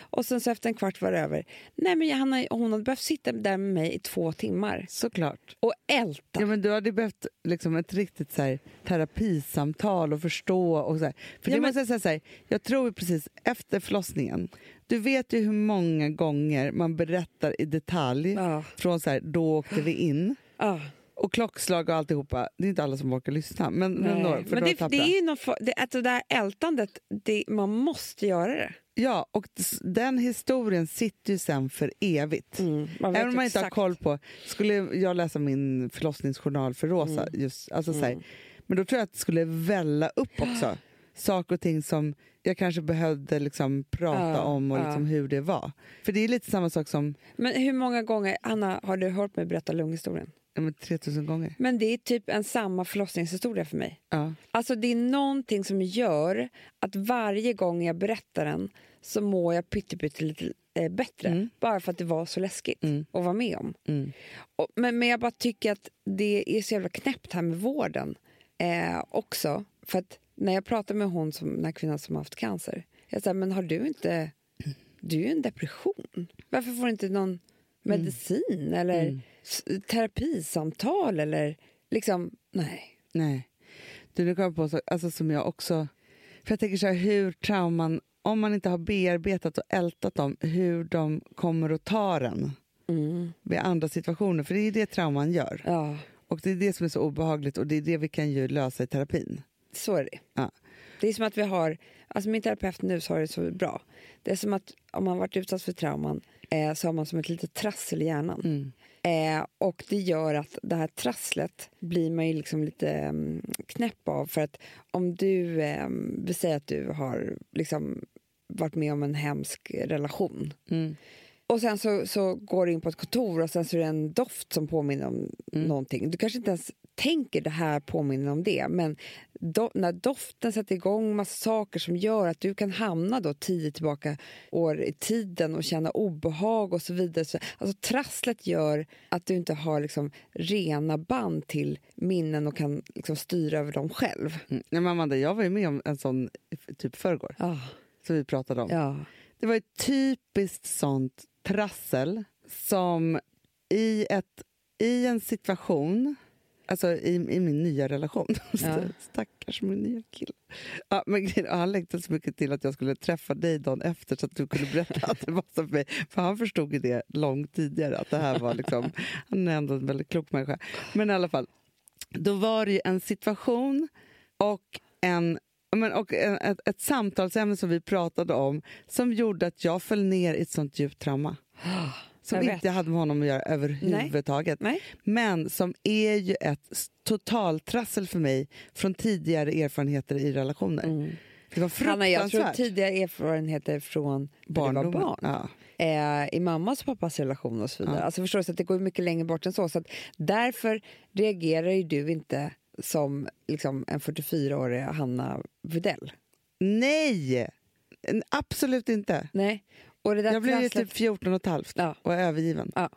och sen så efter en kvart var det över. Nej, men Johanna, hon hade behövt sitta där med mig i två timmar Såklart. och älta. Ja, men du hade behövt liksom ett riktigt så här, terapisamtal och förstå. Och så här. För Ja, det men- måste jag säga så här, jag tror precis efter förlossningen, du vet ju hur många gånger man berättar i detalj Ja, från så här, då åkte vi in ja. Och klockslag och alltihopa. Det är inte alla som orkar lyssna. Men, men, för men det, det är ju något, det, att det där ältandet, det, man måste göra det. Ja, och den historien sitter ju sen för evigt. Mm, Även om man inte har koll på... Skulle jag läsa min förlossningsjournal för Rosa, Mm. just, alltså så här, men då tror jag att det skulle välla upp också. Saker och ting som jag kanske behövde liksom prata Ja, om och ja. liksom hur det var. För det är lite samma sak som Men hur många gånger, Anna, har du hört mig berätta lunghistorien? ja, men 3000 gånger. Men det är typ en samma förlossningshistoria för mig. Ja. Alltså det är någonting som gör att varje gång jag berättar den så mår jag pytte lite eh, bättre. Mm. Bara för att det var så läskigt Mm. att vara med om. Mm. Och, men, men jag bara tycker att det är så jävla knäppt här med vården eh, också. För att när jag pratar med hon som, den här kvinnan som har haft cancer. Jag säger, men har du inte... Du är ju en depression. Varför får du inte någon medicin eller Mm. terapisamtal eller liksom... Nej. Nej. Du, nu kom jag på så, alltså som jag också... För jag tänker så här, hur trauman, om man inte har bearbetat och ältat dem, hur de kommer att ta den Mm. vid andra situationer. För det är det trauman gör. Ja, Och det är det som är så obehagligt och det är det vi kan ju lösa i terapin. Så är det. Ja. Det är som att vi har... Alltså min terapeut nu sa det så bra. Det är som att om man varit utsatt för trauman eh, så har man som ett litet trassel i hjärnan. Mm. Eh, och det gör att det här trasslet blir man ju liksom lite mm, knäpp av. För att om du, eh, vi säger att du har liksom varit med om en hemsk relation. Mm. Och sen så, så går du in på ett kontor och sen så är det en doft som påminner om Mm. någonting. Du kanske inte ens tänker det här påminner om det, men do, när doften sätter igång massa saker som gör att du kan hamna då tio tillbaka år i tiden och känna obehag och så vidare. Så, alltså trasslet gör att du inte har liksom rena band till minnen och kan liksom styra över dem själv. Mm. Men Amanda, jag var ju med om en sån typ förrgår Ah, som vi pratade om. ja. Det var ett typiskt sånt trassel som i, ett, i en situation, alltså i, i min nya relation, Ja. stackars min nya kille. Ja, men, han längtade så mycket till att jag skulle träffa dig dagen efter så att du kunde berätta att det var så för mig. För han förstod ju det långt tidigare, att det här var liksom, han är ändå en väldigt klok människa. Men i alla fall, då var det ju en situation och en men, och ett, ett samtalsämne som vi pratade om som gjorde att jag föll ner i ett sånt djupt trauma. Som Jag vet. inte hade med honom att göra överhuvudtaget. Nej. Men som är ju ett totaltrassel för mig från tidigare erfarenheter i relationer. Mm. Det var Hanna, jag tror tidigare erfarenheter från när du var barn. Ja. eh, i mammas och pappas relation och så vidare. Ja. Alltså förstår du, så det går mycket längre bort än så. så därför reagerar ju du inte som liksom, en 44-årig Hanna Widell. Nej! Absolut inte. Nej. Och det där Jag blev ju trasslet- typ 14 och ett halvt Ja. och övergiven. Ja.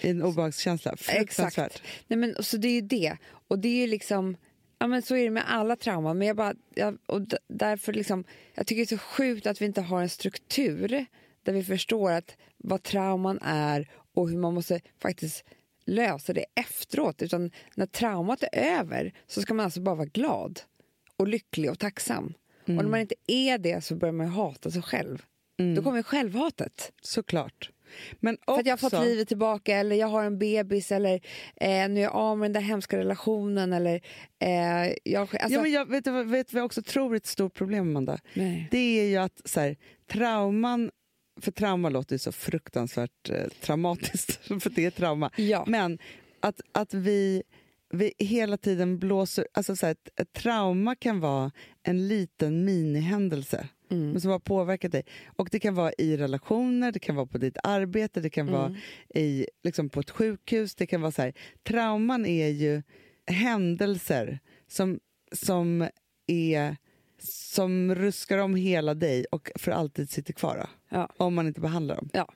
I en obehagskänsla. Exakt. Nej, men, så det är ju det. Och det är ju liksom... Ja, men så är det med alla trauman. Men jag, bara, jag, och därför liksom, jag tycker det är så sjukt att vi inte har en struktur där vi förstår att vad trauman är och hur man måste faktiskt lösa det efteråt. Utan när traumat är över så ska man alltså bara vara glad och lycklig och tacksam. Och när man inte är det så börjar man ju hata sig själv. Då kommer självhatet. Såklart. Men också, För att jag har fått livet tillbaka eller jag har en bebis eller eh, nu är jag av med den där hemska relationen eller eh, jag... Alltså, ja, men jag vet, vet vad jag också tror är ett stort problem, Amanda? nej. Det är ju att så här, trauman, för trauma låter ju så fruktansvärt eh, traumatiskt, för det är trauma. Ja. Men att, att vi, vi hela tiden blåser... Alltså så här, ett, ett trauma kan vara en liten minihändelse Mm. men som har påverkat dig. Och Det kan vara i relationer, det kan vara på ditt arbete, det kan Mm. vara i, liksom på ett sjukhus. Det kan vara så här, trauman är ju händelser som, som, är, som ruskar om hela dig och för alltid sitter kvar. Ja. Om man inte behandlar dem. Ja.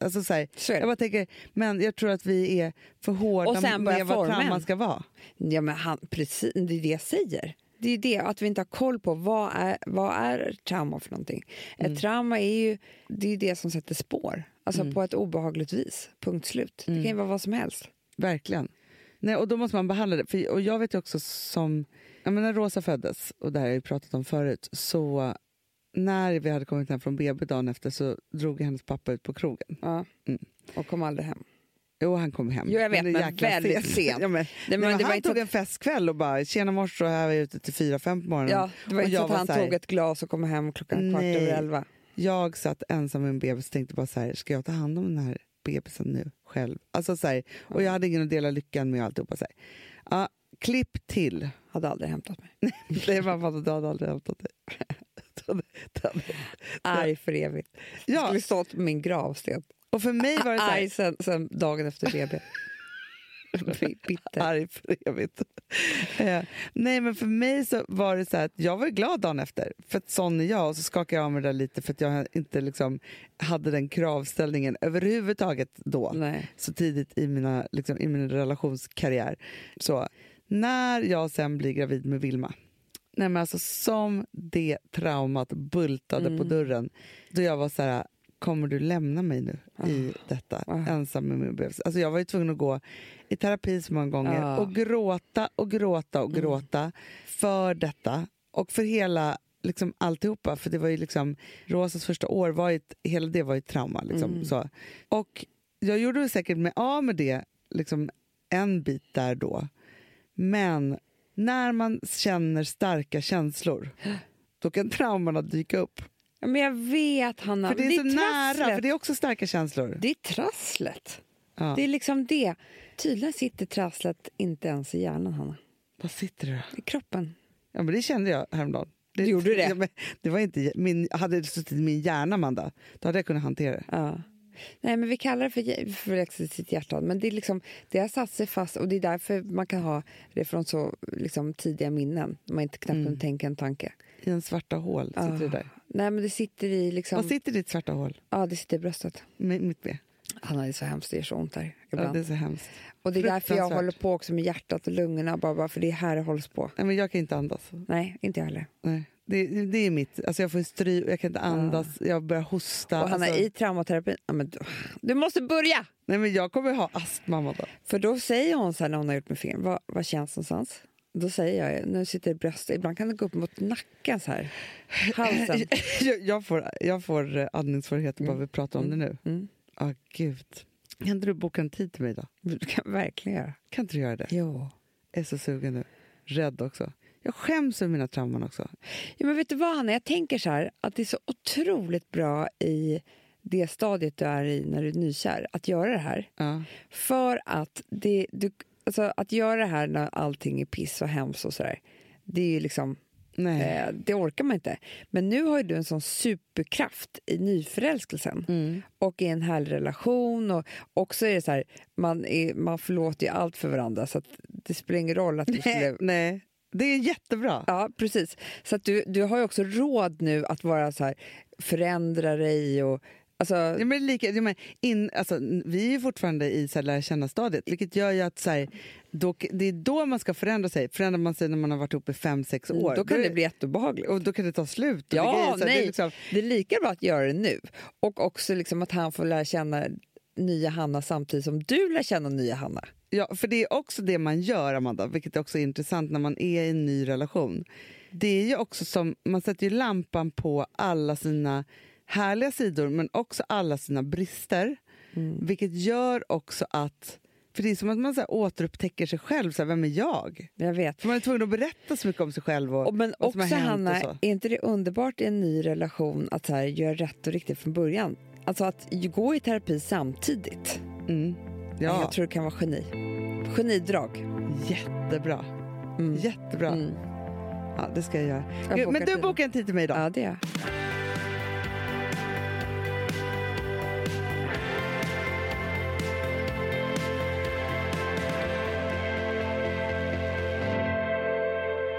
Alltså så här, jag bara tänker, men jag tror att vi är för hårda med vad trauman ska vara. Ja, men han, precis, det är det jag säger. Det är det, att vi inte har koll på vad är, vad är trauma för någonting. Ett trauma är ju det, är det som sätter spår, alltså på ett obehagligt vis. Punkt slut. Det kan ju vara vad som helst. Verkligen. Nej, och då måste man behandla det. För, och jag vet ju också som... Ja, men när Rosa föddes, och det här har jag pratat om förut, så när vi hade kommit hem från BB dagen efter så drog hennes pappa ut på krogen. Ja. Mm. Och kom aldrig hem. Jo, han kom hem. Jo, jag vet, är men jäkla väldigt sent. Ja, men, Det, nej, men det var han inte tog en festkväll och bara “tjena morse, här var jag ute till fyra, fem på morgonen”. Ja, det var Och inte så jag att han så här- tog ett glas och kom hem klockan kvart Nej. över elva. Jag satt ensam med en bebis och tänkte bara så här, ska jag ta hand om den här bebisen nu själv? Alltså så här, och jag hade ingen att dela lyckan med och alltihopa. Så här. Ja, klipp till. Hade aldrig hämtat mig. För att du hade aldrig hämtat dig. Arg för evigt. Det Ja. skulle stått på min gravsten. Och för mig var det så här, Arg sen, sen dagen efter BB. Bitter. arg för evigt. Eh, nej, men för mig så var det så här att jag var glad dagen efter, för att sån är jag. Och så skakade jag av mig det där lite för att jag inte liksom hade den kravställningen överhuvudtaget då. Nej. Så tidigt i, mina, liksom, i min relationskarriär. Så när jag sen blir gravid med Vilma, nej men alltså som det traumat bultade på dörren, då jag var så här, kommer du lämna mig nu i detta, ensam med min bebis? Alltså jag var ju tvungen att gå i terapi så många gånger Ja. och gråta och gråta och gråta för detta och för hela liksom alltihopa. För det var ju liksom, Rosas första år, var ju hela det var ju ett trauma. Liksom, så. Och jag gjorde säkert mig av med det liksom en bit där då. Men när man känner starka känslor, då kan traumorna dyka upp. Ja, men jag vet, Hanna. För det är, men så nära, trasslet. för det är också starka känslor. Det är trasslet. Ja. Det är liksom det. Tydligen sitter trasslet inte ens i hjärnan, Hanna. Vad sitter det då? I kroppen. Ja, men det kände jag häromdagen. Det, Du gjorde det? Ja, det var inte min, hade det suttit i min hjärna, Amanda, då hade jag kunnat hantera det. Ja. Nej, men vi kallar det för förväxelse i sitt hjärta. Men det, är liksom, det har satt sig fast och det är därför man kan ha det från så liksom, tidiga minnen. Man inte knappt Mm. kan tänka en tanke. I en svarta hål sitter det Ah. där. Nej, men det sitter i liksom... Vad sitter i ditt svarta hål? Ja, det sitter i bröstet. Med, mitt med. Hanna, det är så hemskt. Det gör så ont där Ja, ibland. det är så hemskt. och det är därför jag håller på också med hjärtat och lungorna. Bara, bara för det är här det hålls på. Nej, men jag kan inte andas. Nej, inte jag heller. Nej. Det, det är mitt. Alltså jag får stry, jag kan inte andas, jag börjar hosta. och Hanna, alltså, i traumaterapin... Ja, men du, du måste börja! Nej, men jag kommer ha astma, Amanda. För då säger hon så här när hon har gjort med fingret, vad, vad känns någonstans? Då säger jag, nu sitter det i bröstet, ibland kan det gå upp mot nacken så här. Halsen. jag, jag, får, jag får eh, andningssvårigheter bara vi pratar om det nu. Mm. Ah, gud. Kan inte du boka en tid till mig då? Du kan verkligen göra. Kan inte du göra det? Jo. Jag är så sugen nu. Rädd också. Jag skäms över mina trauman också. Ja, men vet du vad, Hanna? Jag tänker så här, att det är så otroligt bra i det stadiet du är i när du är nykär, att göra det här. Ja. För att det, du, alltså, att göra det här när allting är piss och hemskt och sådär, det är ju liksom. Eh, det orkar man inte. Men nu har ju du en sån superkraft i nyförälskelsen Mm. och i en härlig relation. Och också är det så här, man, är, man förlåter ju allt för varandra så det spelar ingen roll att du Nej, skulle... nej, det är jättebra. Ja, precis. Så att du, du har ju också råd nu att vara så här, förändra dig och... Alltså, Ja, men lika, ja, men in, alltså, vi är ju fortfarande i så här, lära känna-stadiet, vilket gör ju att så här, då, det är då man ska förändra sig. Förändrar man sig när man har varit ihop i fem, sex år, Mm, då kan är- det bli jätteobehagligt. och då kan det ta slut. Ja, grejer, nej. Det är liksom, Det är lika bra att göra det nu. Och också liksom att han får lära känna nya Hanna samtidigt som du lär känna nya Hanna. ja, för det är också det man gör, Amanda, vilket också är intressant när man är i en ny relation. Det är ju också som, man sätter ju lampan på alla sina härliga sidor men också alla sina brister. Mm. Vilket gör också att, för det är som att man så här återupptäcker sig själv, så här, vem är jag? Jag vet. För man är tvungen att berätta så mycket om sig själv och, Och, men vad som också har hänt Hanna, och så. är inte det underbart i en ny relation att så här, göra rätt och riktigt från början? Alltså att gå i terapi samtidigt. Mm. Jag Ja, tror det kan vara geni. Genidrag. jättebra. Mm. Jättebra. Mm. Ja, det ska jag göra. Jag men du bokar en tid till mig idag. Ja, det är jag.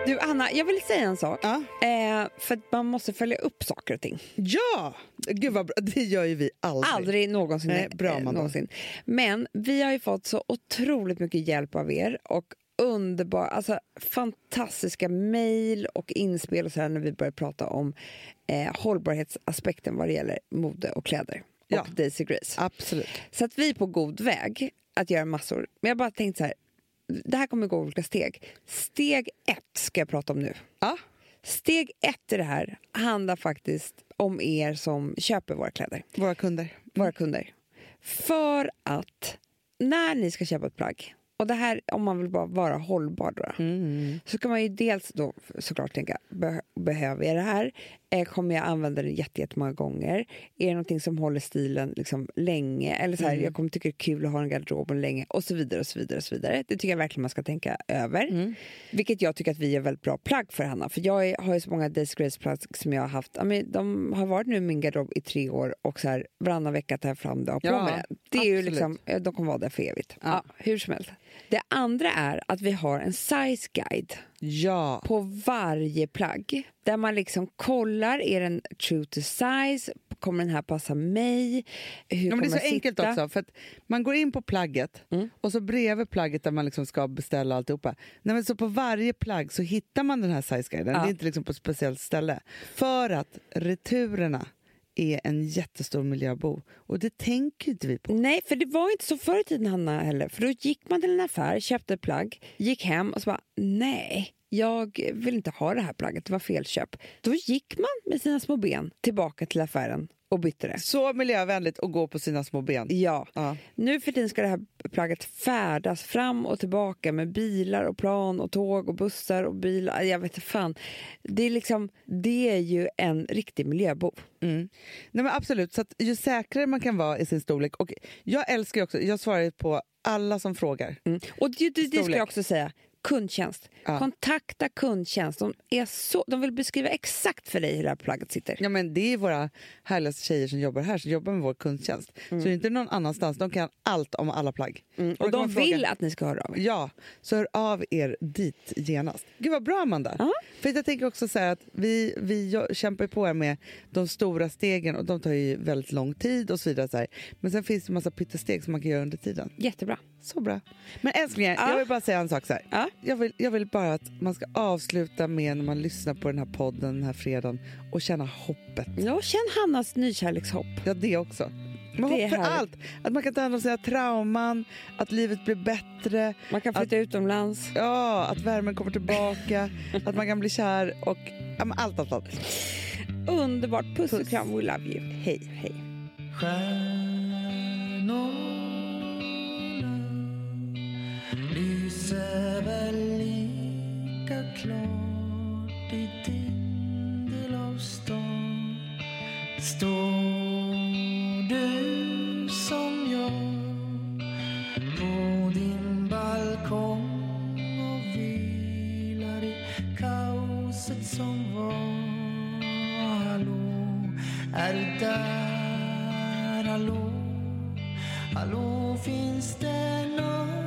Du Anna, jag vill säga en sak. Ja. Eh, för att man måste följa upp saker och ting. ja! Gud vad bra. Det gör ju vi aldrig. Aldrig någonsin. Nej, bra, eh, någonsin. Men vi har ju fått så otroligt mycket hjälp av er och underbar, alltså fantastiska mejl och inspel och så här när vi börjar prata om eh, hållbarhetsaspekten vad det gäller mode och kläder Ja. och Daisy Grace. Absolut. Så att vi är på god väg att göra massor. Men jag bara tänkte så här, det här kommer gå olika steg. Steg ett ska jag prata om nu. Ja. Steg ett i det här handlar faktiskt om er som köper våra kläder Våra kunder. våra kunder. För att när ni ska köpa ett plagg, och det här om man vill bara vara hållbar då, Mm. så kan man ju dels då såklart tänka, beh- behöver jag det här? Eh, kommer jag använda det jätte- jättemånga gånger? Är det någonting som håller stilen liksom länge? Eller så här, jag kommer tycka det är kul att ha den i garderoben länge och så vidare och så vidare och så vidare. Det tycker jag verkligen man ska tänka över. Vilket jag tycker att vi är väldigt bra plagg för Hanna. För jag är, har ju så många Days Grace plagg som jag har haft. Men de har varit nu i min garderob i tre år och så här varannan vecka tar jag fram det och har på Ja, mig det. Det är ju liksom, eh, de kommer vara där för evigt. Ja. Ja, hur som helst. Det andra är att vi har en size guide Ja. på varje plagg. Där man liksom kollar, är den true to size? Kommer den här passa mig? Hur Ja, men det är så enkelt också. För man går in på plagget Mm. och så bredvid plagget där man liksom ska beställa alltihopa. Nej, men så på varje plagg så hittar man den här sizeguiden. Ja. Det är inte liksom på ett speciellt ställe. För att returerna är en jättestor miljöbov. Och det tänker inte vi på. Nej, för det var inte så förr i tiden Hanna heller. För då gick man till en affär, köpte ett plagg, gick hem och så bara nej, jag vill inte ha det här plagget, det var felköp. Då gick man med sina små ben tillbaka till affären och bytte det. Så miljövänligt att gå på sina små ben. Ja. Ja. Nu för tiden ska det här plagget färdas fram och tillbaka med bilar och plan och tåg och bussar och bilar. Jag vet inte fan. Det är, liksom, det är ju en riktig miljöbov. Mm. Nej, men absolut, så ju säkrare man kan vara i sin storlek. Och jag älskar också, jag svarar på alla som frågar. Mm. Och det, det, det ska jag också säga. Kundtjänst. Ja. Kontakta kundtjänst. De, är så, de vill beskriva exakt för dig hur det här plagget sitter. Ja, men det är våra härligaste tjejer som jobbar här som jobbar med vår kundtjänst. Så det är inte någon annanstans. De kan allt om alla plagg. Mm. Och de man fråga- vill att ni ska höra av er. Ja, så hör av er dit genast. Gud vad bra Amanda! Ja. För jag tänker också så att vi, vi kämpar på här med de stora stegen och de tar ju väldigt lång tid och så vidare. Så. Men sen finns det en massa pyttesteg som man kan göra under tiden. Jättebra. Så bra. Men älsklingar, Ja. jag vill bara säga en sak så här. Ja. Jag, vill, jag vill bara att man ska avsluta med när man lyssnar på den här podden den här fredagen och känna hoppet. Ja, känn Hannas nykärlekshopp. Ja, det också. Men Det är hopp för allt. Att man kan ta hand om sina trauman, att livet blir bättre, Man kan flytta utomlands. ja, att värmen kommer tillbaka, att man kan bli kär och ja, men allt, allt, allt. Underbart. Puss, och Puss. kram. We love you. Hej, hej. Stjärnorna lyser väl lika klart i din del av stan. Står du som jag på din balkong och vilar i kaoset som var. Hallå, är du där? Hallå, hallå, finns det någonting